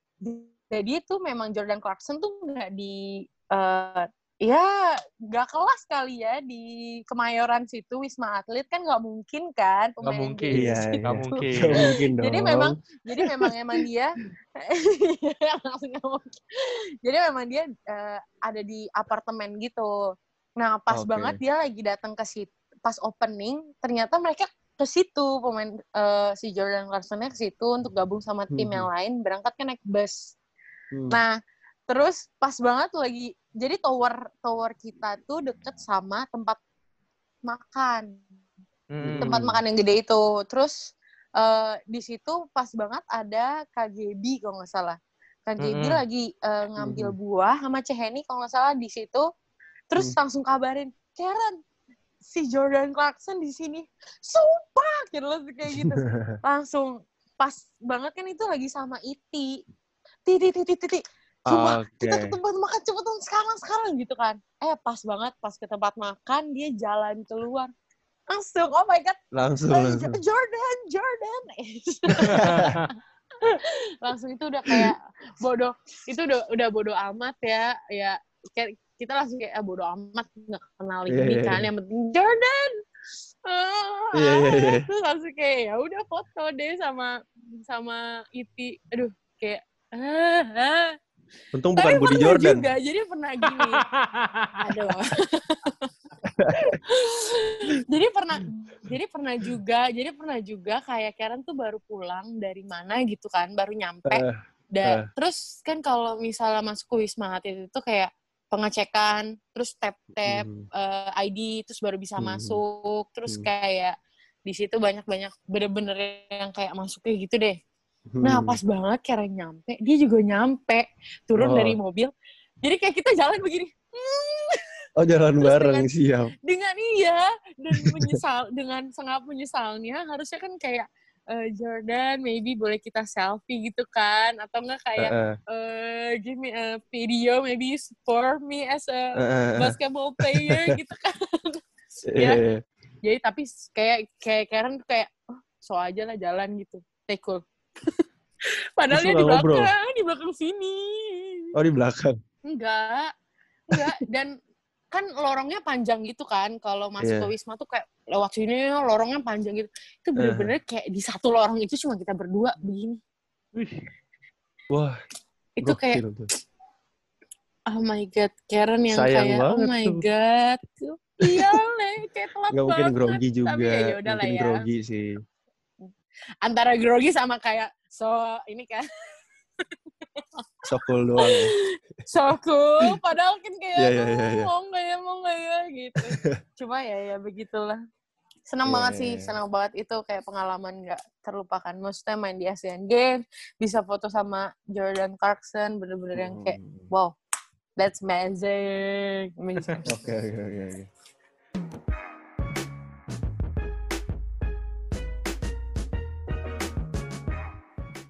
jadi itu memang Jordan Clarkson tuh nggak di eh, ya nggak kelas kali ya di Kemayoran situ Wisma Atlet kan nggak mungkin kan Nggak mungkin. Iya, di situ. Nggak mungkin. Nggak mungkin (laughs) dong. Jadi memang jadi memang emang dia (laughs) langsung mungkin. jadi memang dia eh, ada di apartemen gitu nah pas Oke. banget dia lagi datang ke situ pas opening ternyata mereka ke situ pemain eh, si Jordan Clarksonnya ke situ untuk gabung sama tim Mhm. yang lain berangkat kan naik bus Hmm. nah terus pas banget lagi jadi tower tower kita tuh deket sama tempat makan Hmm. tempat makan yang gede itu. Terus eh, di situ pas banget ada KGB kalau nggak salah. KGB Mm-mm. lagi eh, ngambil Mhm. buah sama Ceheni kalau nggak salah di situ. Terus Hmm. langsung kabarin, Karen, si Jordan Clarkson di sini. Sumpah, gitu loh kayak gitu. (laughs) Langsung pas banget kan itu lagi sama Iti. Titi, titi, titi. Coba Oke. kita ke tempat makan cepetan sekarang sekarang gitu kan. Eh pas banget pas ke tempat makan dia jalan keluar. Langsung oh my god, Langsung, eh, langsung. Jordan, Jordan. (laughs) (laughs) langsung itu udah kayak bodoh. Itu udah udah bodoh amat ya. Ya kayak kita langsung kayak ah, bodoh amat nggak kenal Iya, ini iya, kan. iya. Yang penting Jordan. Ah, Iya, iya, iya. Terus (laughs) langsung kayak ya udah foto deh sama sama Iti. Aduh kayak ah, ah. Untung bukan Tapi Budi Jordan. juga, jadi pernah gini. Aduh. (laughs) jadi pernah jadi pernah juga, jadi pernah juga kayak Karen tuh baru pulang dari mana gitu kan, baru nyampe. Eh, Da- eh. Terus kan kalau misalnya masuk ke Wisma Atlet itu kayak pengecekan, terus tap-tap hmm, eh, ID, terus baru bisa Hmm. masuk, terus Hmm. kayak di situ banyak-banyak bener-bener yang kayak masuknya gitu deh. Nah hmm. pas banget Karen nyampe, dia juga nyampe turun Oh. dari mobil. Jadi kayak kita jalan begini, "Hmm," Oh jalan Terus bareng dengan- siap. dengan iya dan (laughs) menyesal dengan sangat menyesalnya harusnya kan kayak eh, Jordan maybe boleh kita selfie gitu kan atau enggak kayak Heeh, eh give me a video maybe support me as a heeh, basketball player (laughs) gitu kan. Iya, ya. iya. Jadi tapi kayak kayak Karen tuh kayak oh, so aja lah jalan gitu. Take cool. (laughs) Padahal dia di ngobrol? belakang, di belakang sini. Oh di belakang. Enggak. Enggak. Dan kan lorongnya panjang gitu kan. Kalau masuk Iya. ke Wisma tuh kayak lewat sini lorongnya panjang gitu. Itu bener-bener kayak di satu lorong itu cuma kita berdua begini. Wih, Wah, Itu kayak oh my god, Karen yang Sayang kayak oh banget my tuh. god. Iya, Le, kayak telat Nggak mungkin grogi juga. Tapi ya yaudah lah mungkin ya. grogi sih. Antara grogi sama kayak so ini kan So cool doang. ya. so cool padahal kan kayak iya, iya, iya. "Oh, mau nggak ya mau nggak ya gitu (laughs) cuma ya ya begitulah senang Iya, banget iya, sih iya. senang banget itu kayak pengalaman nggak terlupakan maksudnya main di Asian Games bisa foto sama Jordan Clarkson bener-bener yang kayak Hmm. wow that's amazing (laughs) Oke, oke, oke.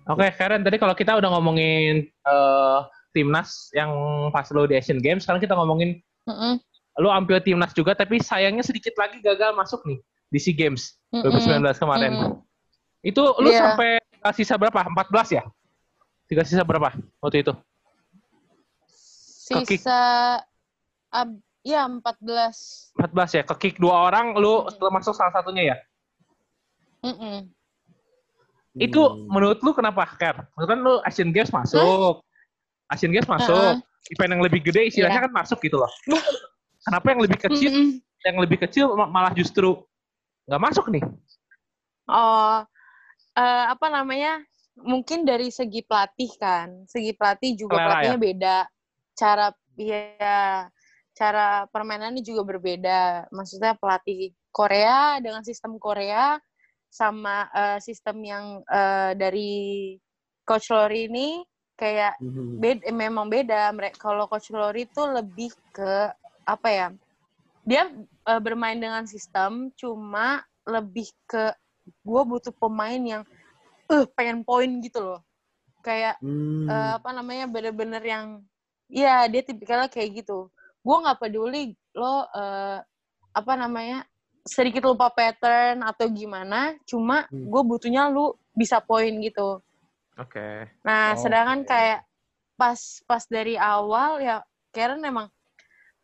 Oke. Oke, Karen, tadi kalau kita udah ngomongin eh, timnas yang pas lo di Asian Games, sekarang kita ngomongin Mm-mm, lo ambil timnas juga, tapi sayangnya sedikit lagi gagal masuk nih di SEA Games mm-mm. 2019 kemarin. mm-mm. Itu lo Iya. sampai uh, sisa berapa? 14 ya? Tiga sisa berapa waktu itu? Sisa ab, ya 14 14 ya? Ke kick dua orang, lo Mm-mm. termasuk salah satunya ya? Mm-mm. Itu Hmm. menurut lu kenapa, Ker? Menurut kan lu Asian Games masuk. Asian Games masuk. Uh-uh. Event yang lebih gede istilahnya Iya. kan masuk gitu loh. Kenapa yang lebih kecil, Mm-mm. yang lebih kecil ma- malah justru nggak masuk nih? Oh, eh, apa namanya? Mungkin dari segi pelatih kan, segi pelatih juga Selera pelatihnya beda. Cara ya, cara permainannya juga berbeda. Maksudnya pelatih Korea dengan sistem Korea sama eh, sistem yang eh, dari Coach Lori ini kayak Hmm. beda, memang beda. Mereka kalau Coach Lori itu lebih ke apa ya? Dia eh, bermain dengan sistem, cuma lebih ke gue butuh pemain yang eh pengen poin gitu loh. Kayak Hmm. eh, apa namanya bener-bener yang ya dia tipikalnya kayak gitu. Gue nggak peduli lo eh, apa namanya sedikit lupa pattern atau gimana, cuma Hmm. gue butuhnya lu bisa poin gitu. Oke. Nah, sedangkan Oke. kayak pas pas dari awal ya Karen emang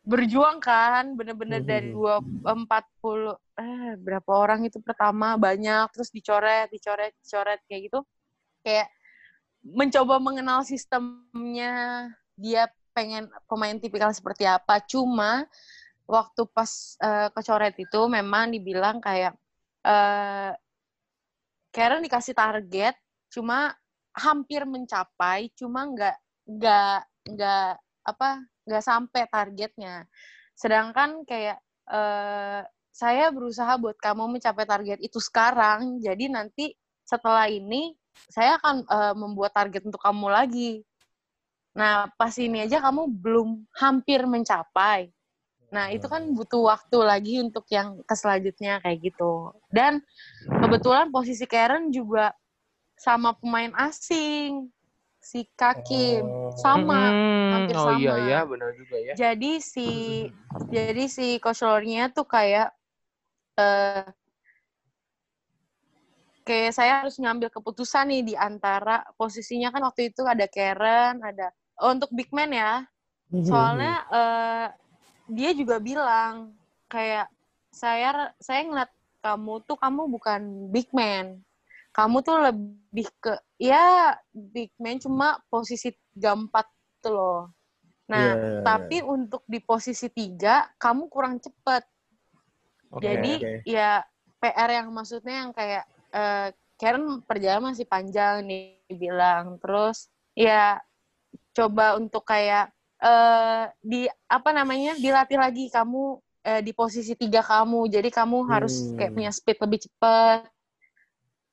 berjuang kan bener-bener dari Mhm. dua empat puluh eh berapa orang itu pertama banyak terus dicoret dicoret dicoret kayak gitu kayak mencoba mengenal sistemnya dia pengen pemain tipikal seperti apa cuma waktu pas eh, kecoret itu memang dibilang kayak eh Karen dikasih target cuma hampir mencapai cuma nggak nggak nggak apa nggak sampai targetnya. Sedangkan kayak eh, saya berusaha buat kamu mencapai target itu sekarang jadi nanti setelah ini saya akan eh, membuat target untuk kamu lagi. Nah pas ini aja kamu belum hampir mencapai nah itu kan butuh waktu lagi untuk yang ke selanjutnya kayak gitu dan kebetulan posisi Karen juga sama pemain asing si Kakim Oh. sama Hmm, hampir oh iya sama. iya benar juga ya. jadi si jadi si coach Lornya tuh kayak eh kayak saya harus ngambil keputusan nih di antara posisinya kan waktu itu ada Karen ada oh, untuk big man ya soalnya eh dia juga bilang kayak saya saya ngeliat kamu tuh kamu bukan big man kamu tuh lebih ke ya big man cuma posisi tiga empat tuh loh nah Iya, iya, iya. tapi untuk di posisi tiga kamu kurang cepet Oke. jadi oke. ya PR yang maksudnya yang kayak eh Karen perjalanan masih panjang nih bilang terus ya coba untuk kayak eh di apa namanya dilatih lagi kamu eh, di posisi tiga kamu jadi kamu harus kayak Hmm. punya speed lebih cepat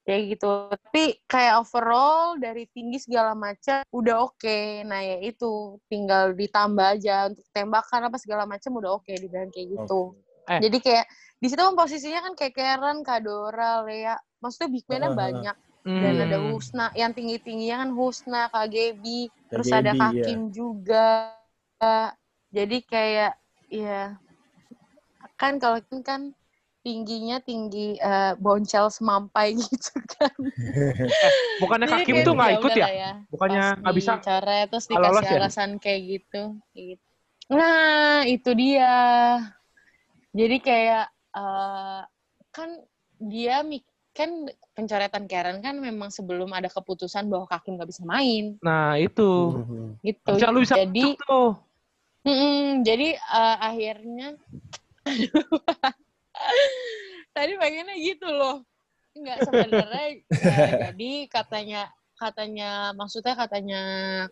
kayak gitu tapi kayak overall dari tinggi segala macam udah oke nah ya itu tinggal ditambah aja untuk tembakan apa segala macam udah oke dibilang kayak gitu Eh. jadi kayak di situ kan posisinya kan kayak Karen, Kadora, Lea. Maksudnya big man-nya banyak. Dan ada Hmm. Husna. Yang tinggi-tingginya kan Husna, Kak Gebi. Terus ada iya. Hakim juga. Jadi kayak, ya kan kalau Kim kan tingginya tinggi eh, boncel semampai (laughs) gitu kan. (laughs) Bukannya Jadi Kakim kayak tuh nggak ya ikut ya? udahlah Bukannya nggak bisa dicoret, terus lolos dikasih ya? alasan kayak gitu. kayak gitu. Nah, itu dia. Jadi kayak eh, kan dia mik- kan pencoretan Karen kan memang sebelum ada keputusan bahwa Kakim nggak bisa main Nah itu. Gitu. Harusnya lu bisa jadi tuh. Mm-mm, jadi eh, akhirnya (laughs) tadi pengennya gitu loh. Enggak sebenarnya (laughs) eh, jadi katanya katanya maksudnya katanya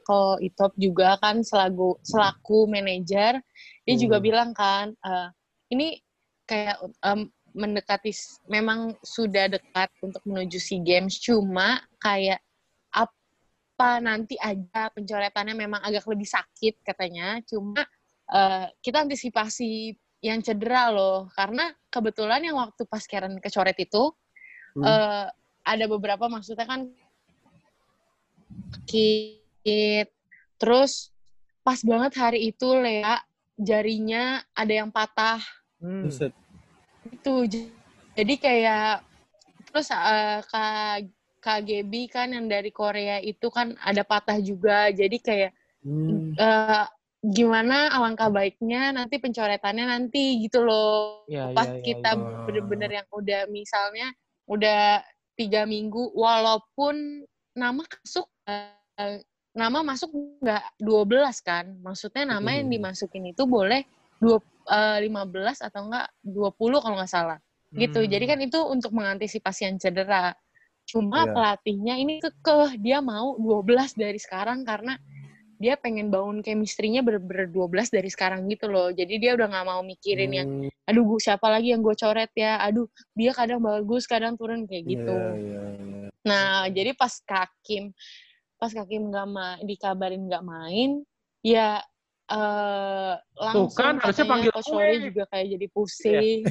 ko Itop juga kan selaku selaku manajer dia juga Hmm. bilang kan eh, ini kayak em, mendekati memang sudah dekat untuk menuju SEA Games. Cuma kayak apa nanti aja pencoretannya memang agak lebih sakit katanya. Cuma eh, kita antisipasi yang cedera loh. Karena kebetulan yang waktu pas Karen kecoret itu Hmm. eh, ada beberapa maksudnya kan sakit. Terus pas banget hari itu Lea jarinya ada yang patah. Hmm. Itu jadi kayak terus uh, Kak KGB kan yang dari Korea itu kan ada patah juga. Jadi kayak hmm. uh, gimana alangkah baiknya nanti pencoretannya nanti gitu loh. Ya, ya Pas ya, ya. kita ya, bener-bener yang udah misalnya udah tiga minggu walaupun nama masuk uh, nama masuk nggak 12 kan. Maksudnya nama hmm. yang dimasukin itu boleh dua Eh, lima 15 atau enggak 20 kalau nggak salah. Gitu. Hmm. Jadi kan itu untuk mengantisipasi yang cedera. Cuma yeah. pelatihnya ini kekeh dia mau 12 dari sekarang karena dia pengen bangun chemistry-nya dua belas 12 dari sekarang gitu loh. Jadi dia udah nggak mau mikirin hmm. yang aduh gue siapa lagi yang gue coret ya. Aduh, dia kadang bagus, kadang turun kayak gitu. Yeah, yeah, yeah. Nah, jadi pas Kakim pas Kakim nggak ma dikabarin nggak main, ya eh langsung kan, harusnya panggil. Lori juga kayak jadi pusing (laughs)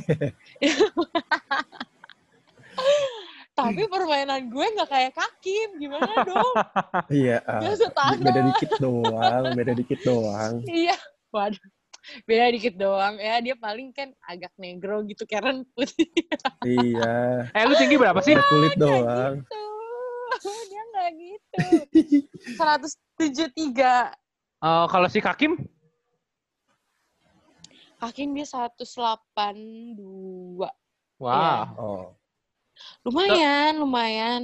tapi permainan gue nggak kayak kakim gimana dong (laughs) Iya. ah. Gak setara. Beda dikit doang, beda dikit doang. (laughs) iya waduh beda dikit doang ya dia paling kan agak negro gitu Karen putih Iya. Eh lu tinggi berapa sih? Beda kulit doang. gitu dia nggak gitu 173 Eh, kalau si Kakim? Hakim dia 182 Wah. Oh. lumayan lumayan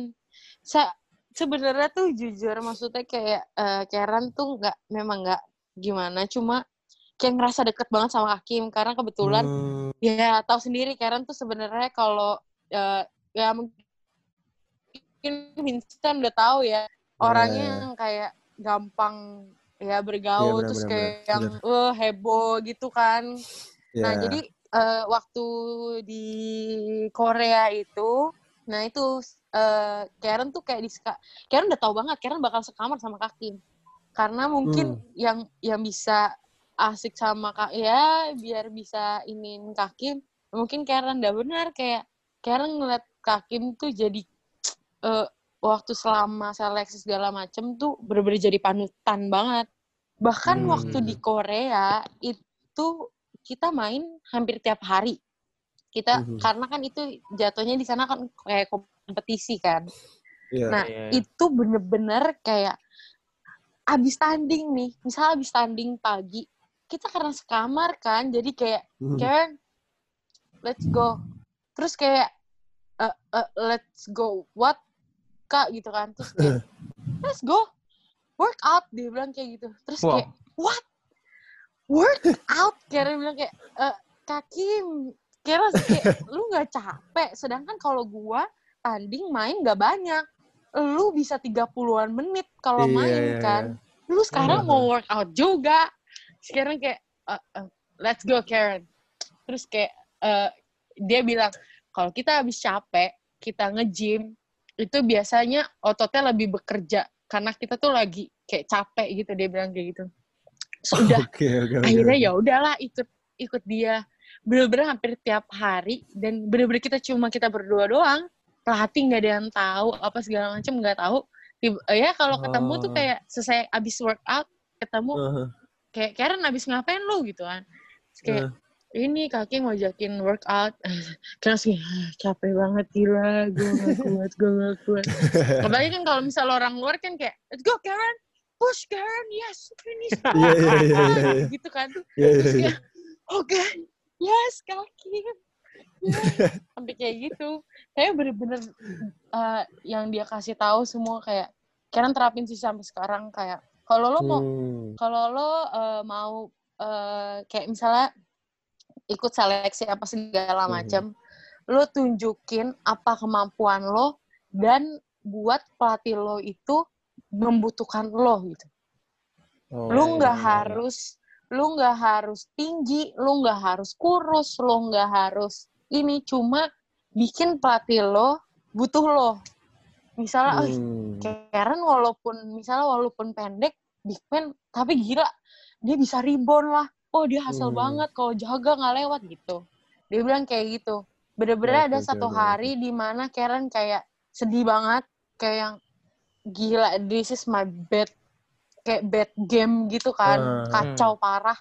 Sa sebenarnya tuh jujur maksudnya kayak eh, Karen tuh nggak memang nggak gimana cuma kayak ngerasa deket banget sama Hakim karena kebetulan Hmm. ya tahu sendiri Karen tuh sebenarnya kalau eh, ya mungkin Vincent udah tahu ya orangnya Iya. yang kayak gampang ya bergaul benar, terus benar, kayak yang eh heboh gitu kan Nah, Iya. jadi eh, waktu di Korea itu, nah itu eh, Karen tuh kayak di Karen udah tahu banget Karen bakal sekamar sama Kakim. Karena mungkin Hmm. yang yang bisa asik sama Kak ya biar bisa inin Kakim, mungkin Karen udah benar kayak Karen ngeliat Kakim tuh jadi eh, waktu selama seleksi segala macem tuh bener-bener jadi panutan banget. Bahkan Hmm. waktu di Korea itu kita main hampir tiap hari. Kita Mhm. karena kan itu jatuhnya di sana kan kayak kompetisi kan. Iya. Nah, Iya. itu bener-bener kayak abis tanding nih, misal abis tanding pagi, kita karena sekamar kan, jadi kayak Mhm. Karen, let's go. Terus kayak "Eh, eh, let's go what kak gitu kan, terus kayak (laughs) let's go work out dia bilang kayak gitu. Terus Wow. kayak what? Work out? Karen bilang kayak "Eh, kaki kira kayak (laughs) lu nggak capek sedangkan kalau gua tanding main nggak banyak. Lu bisa 30-an menit kalau Iya, main iya, kan. lu sekarang Mhm. mau workout juga. Sekarang kayak "Eh, eh, let's go Karen. Terus kayak eh, dia bilang kalau kita habis capek kita nge-gym itu biasanya ototnya lebih bekerja karena kita tuh lagi kayak capek gitu dia bilang kayak gitu. Sudah Oke, oke, oke. akhirnya ya udahlah ikut ikut dia. Bener-bener hampir tiap hari dan bener-bener kita cuma kita berdua doang. Pelatih nggak ada yang tahu apa segala macam nggak tahu. Tiba- ya kalau ketemu tuh Oh. kayak selesai abis workout ketemu Heeh. kayak Karen abis ngapain lu? Gitu kan. Terus kayak ini kaki ngajakin workout (laughs) terus kayak "Ah, capek banget gila gue gak kuat gue gak kuat (laughs) apalagi kan kalau misal orang luar kan kayak let's go Karen push Karen yes finish (laughs) Iya, iya, iya, iya, iya. gitu kan terus iya. kayak oke yes kaki Yes. sampai kayak gitu saya bener-bener uh, yang dia kasih tahu semua kayak Karen terapin sih sampai sekarang kayak kalau lo mau Hmm. kalau lo uh, mau uh, kayak misalnya ikut seleksi apa segala Mhm. macam lo tunjukin apa kemampuan lo dan buat pelatih lo itu membutuhkan lo gitu Oh, lu nggak iya, harus lu nggak harus tinggi lu nggak harus kurus lu nggak harus ini cuma bikin pelatih lo butuh lo misalnya "Oh, Hmm. Karen walaupun misalnya walaupun pendek big man tapi gila dia bisa rebound lah oh dia hasil Hmm. banget kalau jaga nggak lewat gitu dia bilang kayak gitu bener-bener Oke, ada satu oke, hari di mana Karen kayak sedih banget kayak yang gila this is my bad kayak bad game gitu kan Ah. kacau parah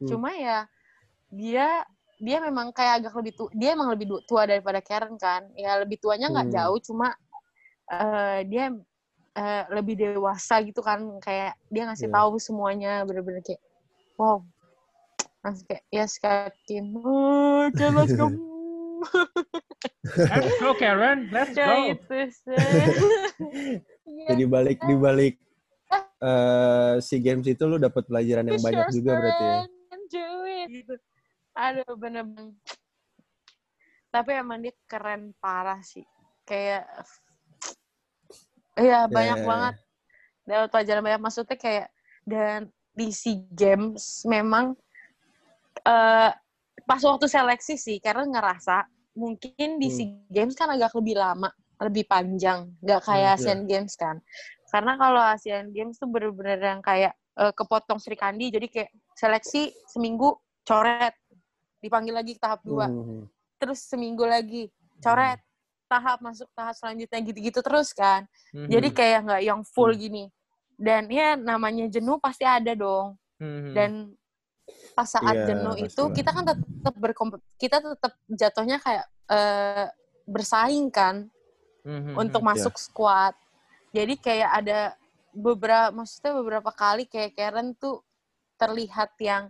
Hmm. cuma ya dia dia memang kayak agak lebih tua dia emang lebih tua daripada Karen kan ya lebih tuanya nggak Hmm. jauh cuma eh, dia eh, lebih dewasa gitu kan kayak dia ngasih Iya. tahu semuanya bener-bener kayak wow langsung kayak yes oh, okay, let's go Let's go Karen, let's go. itu sih Iya, (laughs) Jadi balik di balik eh si games itu lu dapat pelajaran yang push banyak juga berarti ya. strength, do it. gitu. Aduh, bener-bener. Tapi emang dia keren parah sih. Kayak, iya banyak Ya. banget. Dapat pelajaran banyak. Maksudnya kayak, dan di SEA Games memang eh pas waktu seleksi sih, karena ngerasa mungkin di Hmm. SEA Games kan agak lebih lama, lebih panjang. Nggak kayak Hmm. Asian Games kan. Karena kalau Asian Games tuh bener-bener yang kayak eh, kepotong Sri Kandi, jadi kayak seleksi seminggu coret, dipanggil lagi ke tahap dua, Hmm. terus seminggu lagi coret, tahap masuk tahap selanjutnya gitu-gitu terus kan. Mhm. Jadi kayak nggak yang full Hmm. gini. Dan ya namanya jenuh pasti ada dong. Mhm. Dan pas saat Iya, jenuh pasti itu kita kan tetap berkomp kita tetap jatuhnya kayak eh, bersaing kan Mhm. untuk Iya. masuk squad. Jadi kayak ada beberapa maksudnya beberapa kali kayak Karen tuh terlihat yang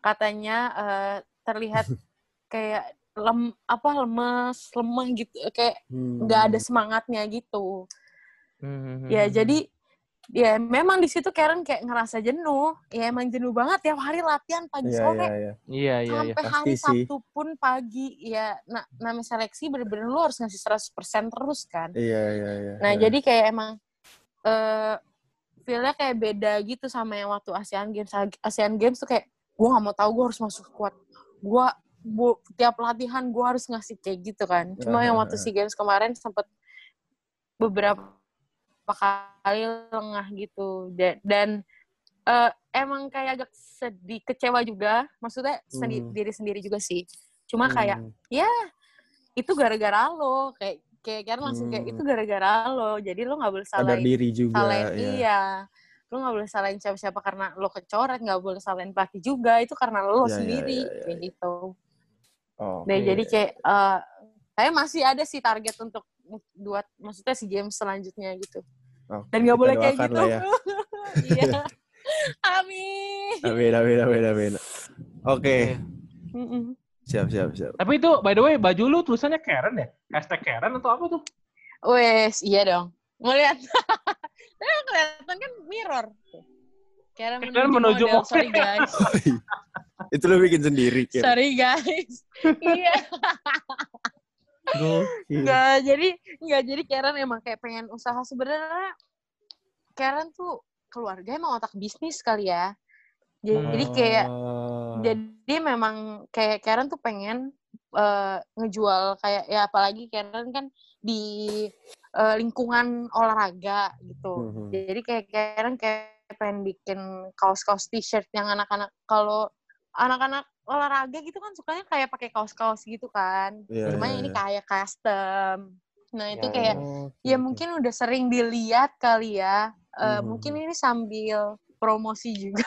katanya eh, terlihat (laughs) kayak lem apa lemes, lemah gitu kayak Hmm. nggak ada semangatnya gitu. Mhm. Ya jadi ya memang di situ Karen kayak ngerasa jenuh. Ya emang jenuh banget tiap hari latihan pagi Iya, sore iya, iya. Iya, iya, iya. sampai pasti hari sih. Sabtu pun pagi ya nah namanya seleksi bener-bener lu harus ngasih 100% terus kan. Iya, iya, iya. Nah, Iya. jadi kayak emang eh feel-nya kayak beda gitu sama yang waktu Asian Games. Asian Games tuh kayak gue nggak mau tahu gue harus masuk squad. Gue bu, tiap latihan gue harus ngasih kayak gitu kan. Cuma yang waktu SEA Games kemarin sempet beberapa kali lengah gitu. Dan, dan eh, emang kayak agak sedih, kecewa juga. Maksudnya sendi- Hmm. diri sendiri juga sih. Cuma kayak Hmm. itu gara-gara lo kayak kayak Karen langsung kayak Hmm. itu gara-gara lo jadi lo nggak boleh Sadar salahin diri juga. salahin ya. iya lo nggak boleh salahin siapa-siapa karena lo kecoret nggak boleh salahin pelatih juga itu karena lo Ya, ya, sendiri ya, ya, kayak ya. gitu Oh, Nah, oke. jadi kayak eh saya masih ada sih target untuk buat maksudnya si game selanjutnya gitu Oke, dan nggak boleh kayak gitu ya. (laughs) iya amin Amin, amin, amin, amin. Oke, Mm-mm. siap, siap, siap. Tapi itu by the way baju lu tulisannya Karen ya? Hashtag Karen atau apa tuh? Wes, iya dong. Ngeliat. (laughs) Tapi kelihatan kan mirror. Karen Karen menuju model. model. Sorry guys. (laughs) Itu lo bikin sendiri, Kir. Sorry guys. iya. Enggak, jadi enggak jadi Karen emang kayak pengen usaha sebenarnya. Karen tuh keluarga emang otak bisnis kali ya. Jadi kayak Oh. jadi memang kayak Karen tuh pengen eh, ngejual kayak ya apalagi Karen kan di eh, lingkungan olahraga gitu. Mhm. Jadi kayak Karen kayak pengen bikin kaos-kaos t-shirt yang anak-anak kalau anak-anak olahraga gitu kan sukanya kayak pakai kaos-kaos gitu kan. Iya, Cuma iya, ini iya. kayak custom. Nah, itu Ya, kayak Oh, ya mungkin udah sering dilihat kali ya. Eh, Mhm. Mungkin ini sambil promosi juga.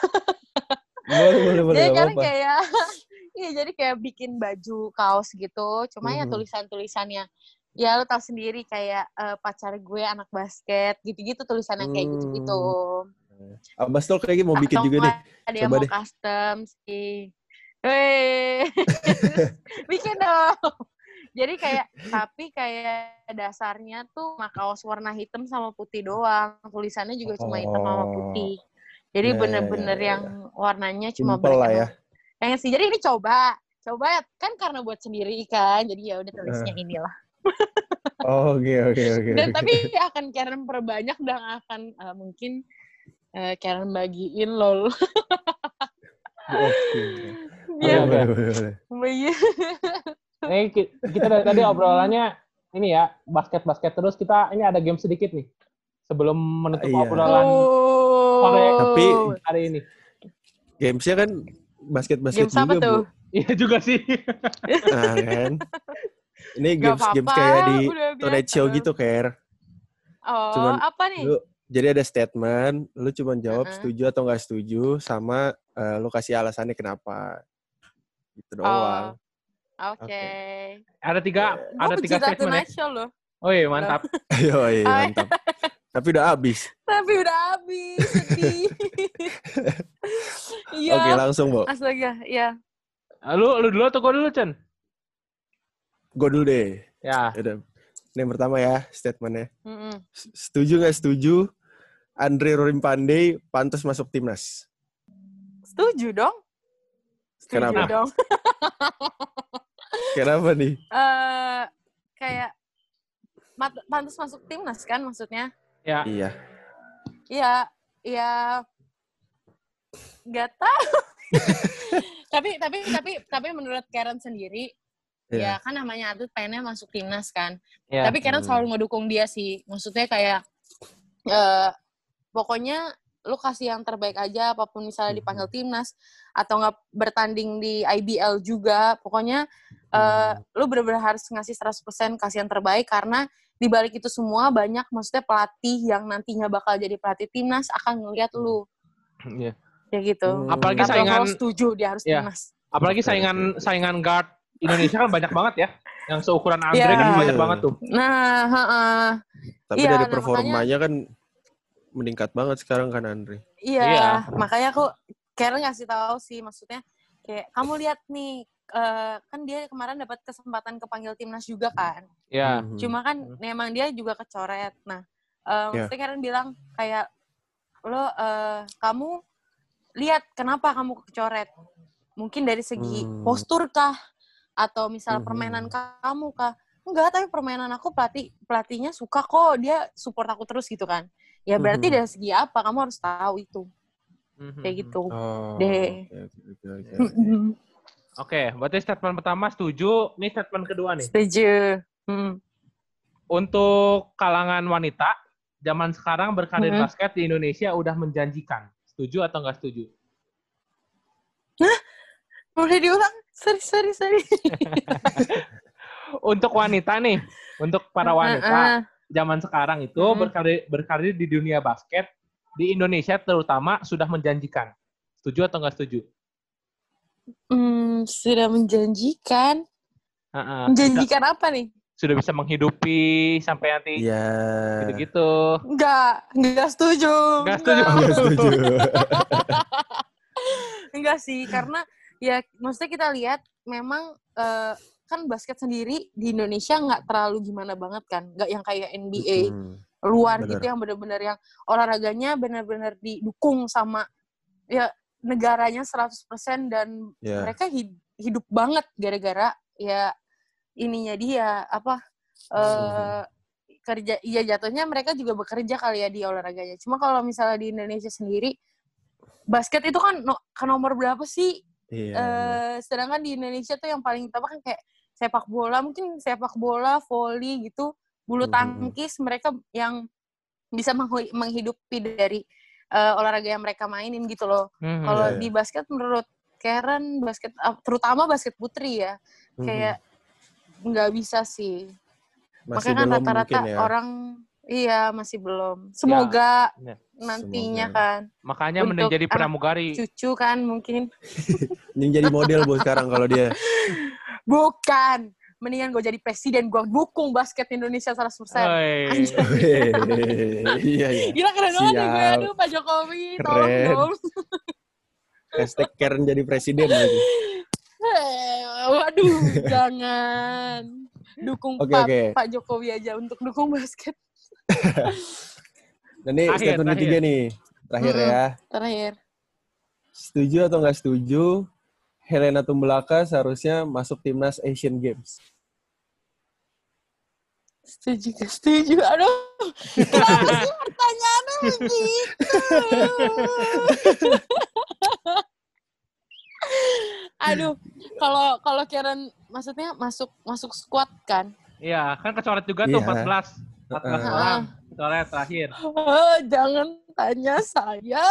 Boleh, boleh, boleh. jadi kan kayak (laughs) iya jadi kayak bikin baju kaos gitu cuma ya Mhm. tulisan-tulisannya ya lo tau sendiri kayak eh, pacar gue anak basket gitu-gitu tulisannya kayak gitu-gitu Abbas tuh kayaknya mau bikin Atau juga nih. ada yang Coba mau deh. custom sih (laughs) bikin dong. Jadi kayak tapi kayak dasarnya tuh mah kaos warna hitam sama putih doang. Tulisannya juga cuma hitam sama putih. Jadi Ya, ya, bener-bener ya, ya, yang warnanya cuma lah black ya. Pengen sih. Jadi ini coba, coba ya kan karena buat sendiri kan. Jadi ya udah tulisnya inilah. Oh, Oke, oke, oke. (laughs) Dan oke. tapi akan Karen perbanyak dan akan eh, mungkin eh, Karen bagiin lol. Oke. Biar Oke, Boleh, boleh, boleh. Iya. Eh, ki- kita dari tadi obrolannya ini ya, basket-basket terus kita ini ada game sedikit nih. Sebelum menutup Iya. obrolan Oh. Tapi- hari ini. Gamesnya kan basket-basket Games apa juga, tuh? Bu. Iya juga sih. Nah, kan. Ini Gak games-games apa-apa, kayak di Tonight. Show gitu, Ker. Oh, Cuman apa nih? Lu, jadi ada statement, lu cuma jawab Heeh. setuju atau nggak setuju, sama eh, lu kasih alasannya kenapa. Gitu Oh, doang. Oke. Ada tiga, Gue ada tiga statement ya. Tonight Show loh. (laughs) Oh iya, mantap. Ayo, iya, Oh, mantap. Tapi udah habis. (laughs) Tapi udah habis, sedih. (laughs) Iya. Oke, langsung, Bu. Astaga, ya. Lu lu dulu atau gua dulu, Chen? Gue dulu deh. Ya. Udah. Ini yang pertama ya, statementnya. Mm-mm. S- Setuju nggak setuju, Andre Rorim Pandey pantas masuk timnas? Setuju dong. Setuju Kenapa? dong. (laughs) Kenapa nih? Eh kayak pantas masuk timnas kan maksudnya? Ya. Iya. Iya, iya. Gak tahu. (laughs) tapi tapi tapi tapi menurut Karen sendiri Iya. ya kan namanya atlet pengennya masuk timnas kan. Ya. Tapi Karen Hmm. selalu ngedukung dia sih. Maksudnya kayak eh pokoknya lu kasih yang terbaik aja apa pun misalnya Hmm. dipanggil timnas atau nggak bertanding di IBL juga. Pokoknya Hmm. lu bener-bener harus ngasih 100% kasih yang terbaik karena di balik itu semua banyak maksudnya pelatih yang nantinya bakal jadi pelatih timnas akan ngeliat lu Iya. kayak gitu. Hmm. Apalagi Tapi saingan setuju dia harus Iya. timnas. apalagi saingan saingan guard Indonesia kan banyak banget ya. Yang seukuran Andre Iya. kan banyak banget tuh. Nah, heeh. Tapi Iya, dari nah, performanya kan meningkat banget sekarang kan Andre. Iya, Iya. makanya aku Karen ngasih tahu sih maksudnya kayak kamu lihat nih eh, kan dia kemarin dapat kesempatan kepanggil timnas juga kan. Ya. Mhm. Cuma kan memang dia juga kecoret. Nah, eh, Iya. maksudnya Karen bilang kayak lo eh, kamu lihat kenapa kamu kecoret? Mungkin dari segi Hmm. postur kah atau misal Mhm. permainan kamu kah? Enggak, tapi permainan aku pelatih pelatihnya suka kok, dia support aku terus gitu kan. Ya berarti Mhm. dari segi apa? Kamu harus tahu itu. Kayak gitu. Oh, Deh. oke, oke, oke. (laughs) Mm-mm. Oke, berarti statement pertama setuju. Ini statement kedua nih. Setuju. Hmm. Untuk kalangan wanita, zaman sekarang berkarir Mhm. basket di Indonesia udah menjanjikan. Setuju atau nggak setuju? Boleh diulang? Sorry, sorry, sorry. (laughs) untuk wanita nih, untuk para wanita Heeh. Zaman sekarang itu Hmm. berkarir berkarir di dunia basket di Indonesia terutama sudah menjanjikan. Setuju atau nggak setuju? Hmm, sudah menjanjikan. Heeh. Menjanjikan apa nih? Sudah, sudah bisa menghidupi sampai nanti Iya. gitu-gitu. Enggak, enggak setuju. Nggak setuju. Oh, nggak setuju. (laughs) Enggak sih, karena ya maksudnya kita lihat memang eh, kan basket sendiri di Indonesia nggak terlalu gimana banget kan, nggak yang kayak NBA Hmm. luar bener. gitu yang benar-benar yang olahraganya benar-benar didukung sama ya negaranya 100% dan Ya. mereka hid- hidup banget gara-gara ya ininya dia apa eh kerja iya jatuhnya mereka juga bekerja kali ya di olahraganya. Cuma kalau misalnya di Indonesia sendiri basket itu kan no, ke nomor berapa sih? Iya. Eh sedangkan di Indonesia tuh yang paling utama kan kayak sepak bola, mungkin sepak bola, volley gitu, bulu Mhm. tangkis mereka yang bisa menghi- menghidupi dari eh, olahraga yang mereka mainin gitu loh. Hmm. Kalau Iya, iya. di basket menurut Karen basket terutama basket putri ya Mhm. kayak nggak bisa sih. Masih Makanya kan rata-rata ya. orang iya masih belum. Semoga Ya. nantinya Semoga. kan Makanya Untuk jadi anak pramugari. cucu kan mungkin (laughs) Yang jadi model bu sekarang kalau dia. (laughs) bukan mendingan gue jadi presiden gue dukung basket Indonesia 100% Oi. Anjir. Iya iya. Gila keren banget nih gue aduh Pak Jokowi tolong Keren. dong Hashtag Karen jadi presiden lagi. Eh, waduh jangan dukung Oke, Pak, oke. Pak Jokowi aja untuk dukung basket Dan ini statement ketiga nih. Terakhir Mm-mm. ya. terakhir Setuju atau nggak setuju? Helena Tumbelaka seharusnya masuk timnas Asian Games. setuju setuju aduh kenapa sih pertanyaannya begitu aduh kalau kalau Karen maksudnya masuk masuk squad kan Iya, kan kecoret juga tuh Iya. 14. 14 Heeh. orang. Kecoret terakhir. Oh, jangan tanya saya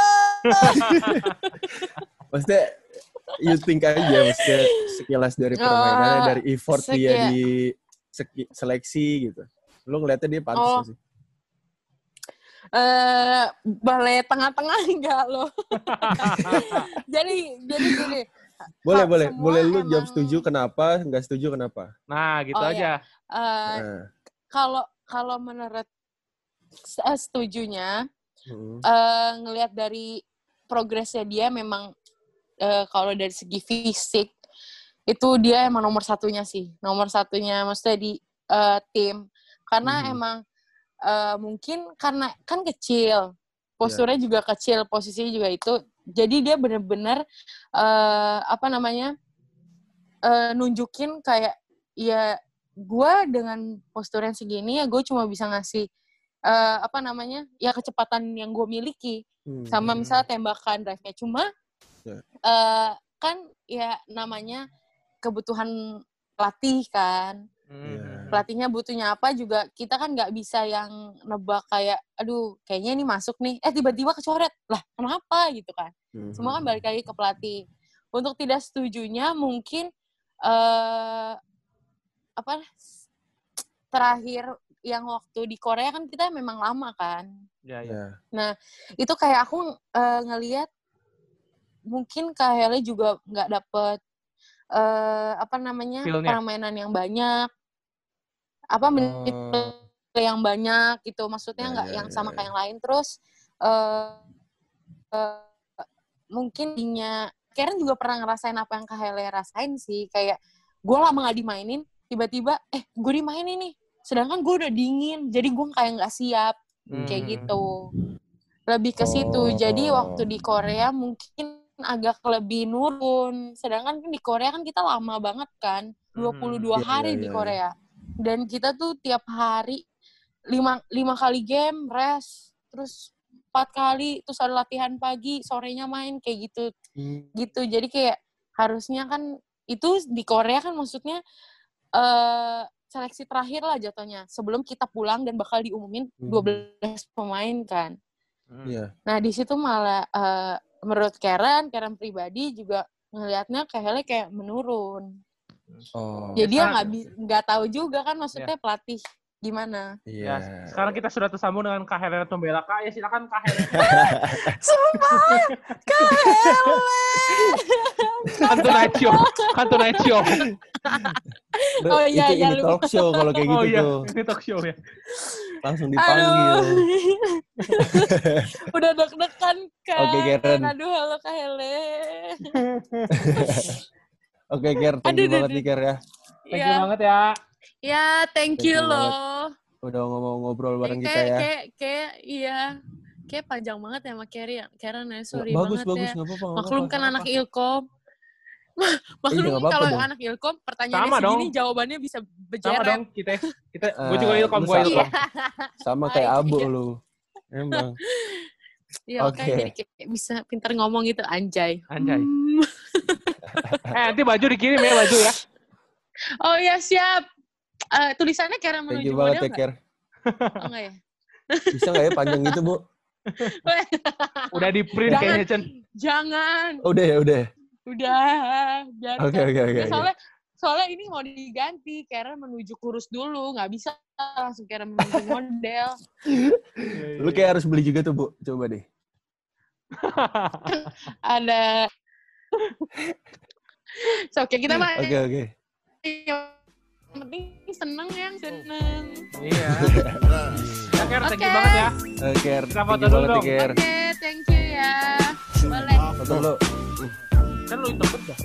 (laughs) Maksudnya you think aja maksudnya sekilas dari permainannya, Oh, dari effort dia sekia- di seki- seleksi gitu. Lu ngeliatnya dia pantas Oh. sih? eh balai tengah-tengah (laughs) enggak loh (laughs) jadi jadi gini Boleh, boleh. Boleh lu jawab setuju kenapa, nggak setuju kenapa. Nah, gitu Oh, aja. eh, Nah, kalau kalau menurut saya setujunya hmm. eh ngelihat dari progresnya dia memang eh, kalau dari segi fisik itu dia emang nomor satunya sih. Nomor satunya maksudnya di eh, tim. Karena Mhm. emang eh, mungkin karena kan kecil. Posturnya juga kecil posisinya juga itu. Jadi dia bener-bener eh, apa namanya eh, nunjukin kayak ya gue dengan postur yang segini ya gue cuma bisa ngasih eh, apa namanya ya kecepatan yang gue miliki. Hmm. sama misalnya tembakan drive-nya. Cuma Eh, kan ya namanya kebutuhan pelatih kan. Hmm. pelatihnya butuhnya apa juga kita kan nggak bisa yang nebak kayak aduh kayaknya ini masuk nih. Eh tiba-tiba kecoret. Lah kenapa? Gitu kan. Hmm. semua kan balik lagi ke pelatih. Untuk tidak setujunya mungkin eh apa terakhir yang waktu di Korea kan kita memang lama kan. Ya, ya. Ya. itu kayak aku eh, ngelihat mungkin KHL juga nggak dapet eh, apa namanya Feel-nya. permainan yang banyak apa menit Oh, yang banyak gitu maksudnya Ya, nggak ya, yang ya, sama ya. kayak yang lain terus eh eh, mungkin dinya Karen juga pernah ngerasain apa yang KHL rasain sih kayak gue lama nggak dimainin tiba-tiba eh gue dimainin nih sedangkan gue udah dingin jadi gue kayak nggak siap kayak Hmm. gitu lebih ke situ jadi Oh. waktu di Korea mungkin agak lebih nurun sedangkan kan di Korea kan kita lama banget kan 22 Iya, hari iya, di iya, Korea dan kita tuh tiap hari lima lima kali game rest terus empat kali terus ada latihan pagi sorenya main kayak gitu Hmm. gitu jadi kayak harusnya kan itu di Korea kan maksudnya eh seleksi terakhir lah jatuhnya sebelum kita pulang dan bakal diumumin Hmm. 12 pemain kan Hmm. Iya. nah di situ malah eh, menurut Karen Karen pribadi juga ngelihatnya kayaknya kayak menurun Oh. Jadi sekarang- nggak nggak tahu juga kan maksudnya pelatih gimana. Iya. Ya, sekarang kita sudah tersambung dengan Kak Helena Tumbela. Kak, ya silakan Kak Helena. (laughs) Sumpah, KL. Kantu Nacho. Kantu Nacho. Oh, iya, itu iya, ini talk show kalau kayak gitu Oh iya, tuh. ini talk show ya. Langsung Aduh. dipanggil. (laughs) Udah deg-degan kan. Oke, Karen. Aduh, halo Kak Hele. (laughs) Oke, Ker. Thank Aduh, you banget aduh, nih, Ker ya. Thank you Ya, banget ya. ya thank Thank you you loh. Udah ngomong ngobrol bareng kayak, kita ya. Kayak, kayak, iya. Kayak panjang banget ya sama Carrie ya. Karen ya, sorry bagus, banget bagus. ya. Apa-apa. nggak Maklum kan anak ilkom. Iya, Maklum apa-apa kalau anak ilkom pertanyaannya Sama segini dong. jawabannya bisa Sama bejeret. dong kita. Kita Ah, gue juga ilkom, gue sama. ilkom. Sama kayak Abu iya. lu. Emang. Iya, Oke. Jadi kayak bisa pintar ngomong gitu, anjay. Anjay. Hmm. (laughs) Eh, nanti baju dikirim ya, baju ya. Oh ya siap. Eh, tulisannya Thank menuju you banget model ya, nggak? Ker. Oh, enggak ya? Bisa nggak ya panjang gitu, Bu? (laughs) Udah di print Jangan. kayaknya, Chen. Jangan. Udah ya, udah. Ya? Udah. Biarkan. Oke, oke, oke. Ya, oke. soalnya soalnya ini mau diganti. Karen menuju kurus dulu. Nggak bisa langsung Karen menuju model. (laughs) Lu kayak harus beli juga tuh, Bu. Coba deh. (laughs) Ada. So, oke, kita mah Oke, oke. yang penting seneng yang seneng. Iya. (laughs) Ya, Ker, thank you Oke. banget ya. Oke, Ker. Kita foto dulu. Ker. Oke, thank you ya. Boleh. Foto dulu. Kan lu itu dah.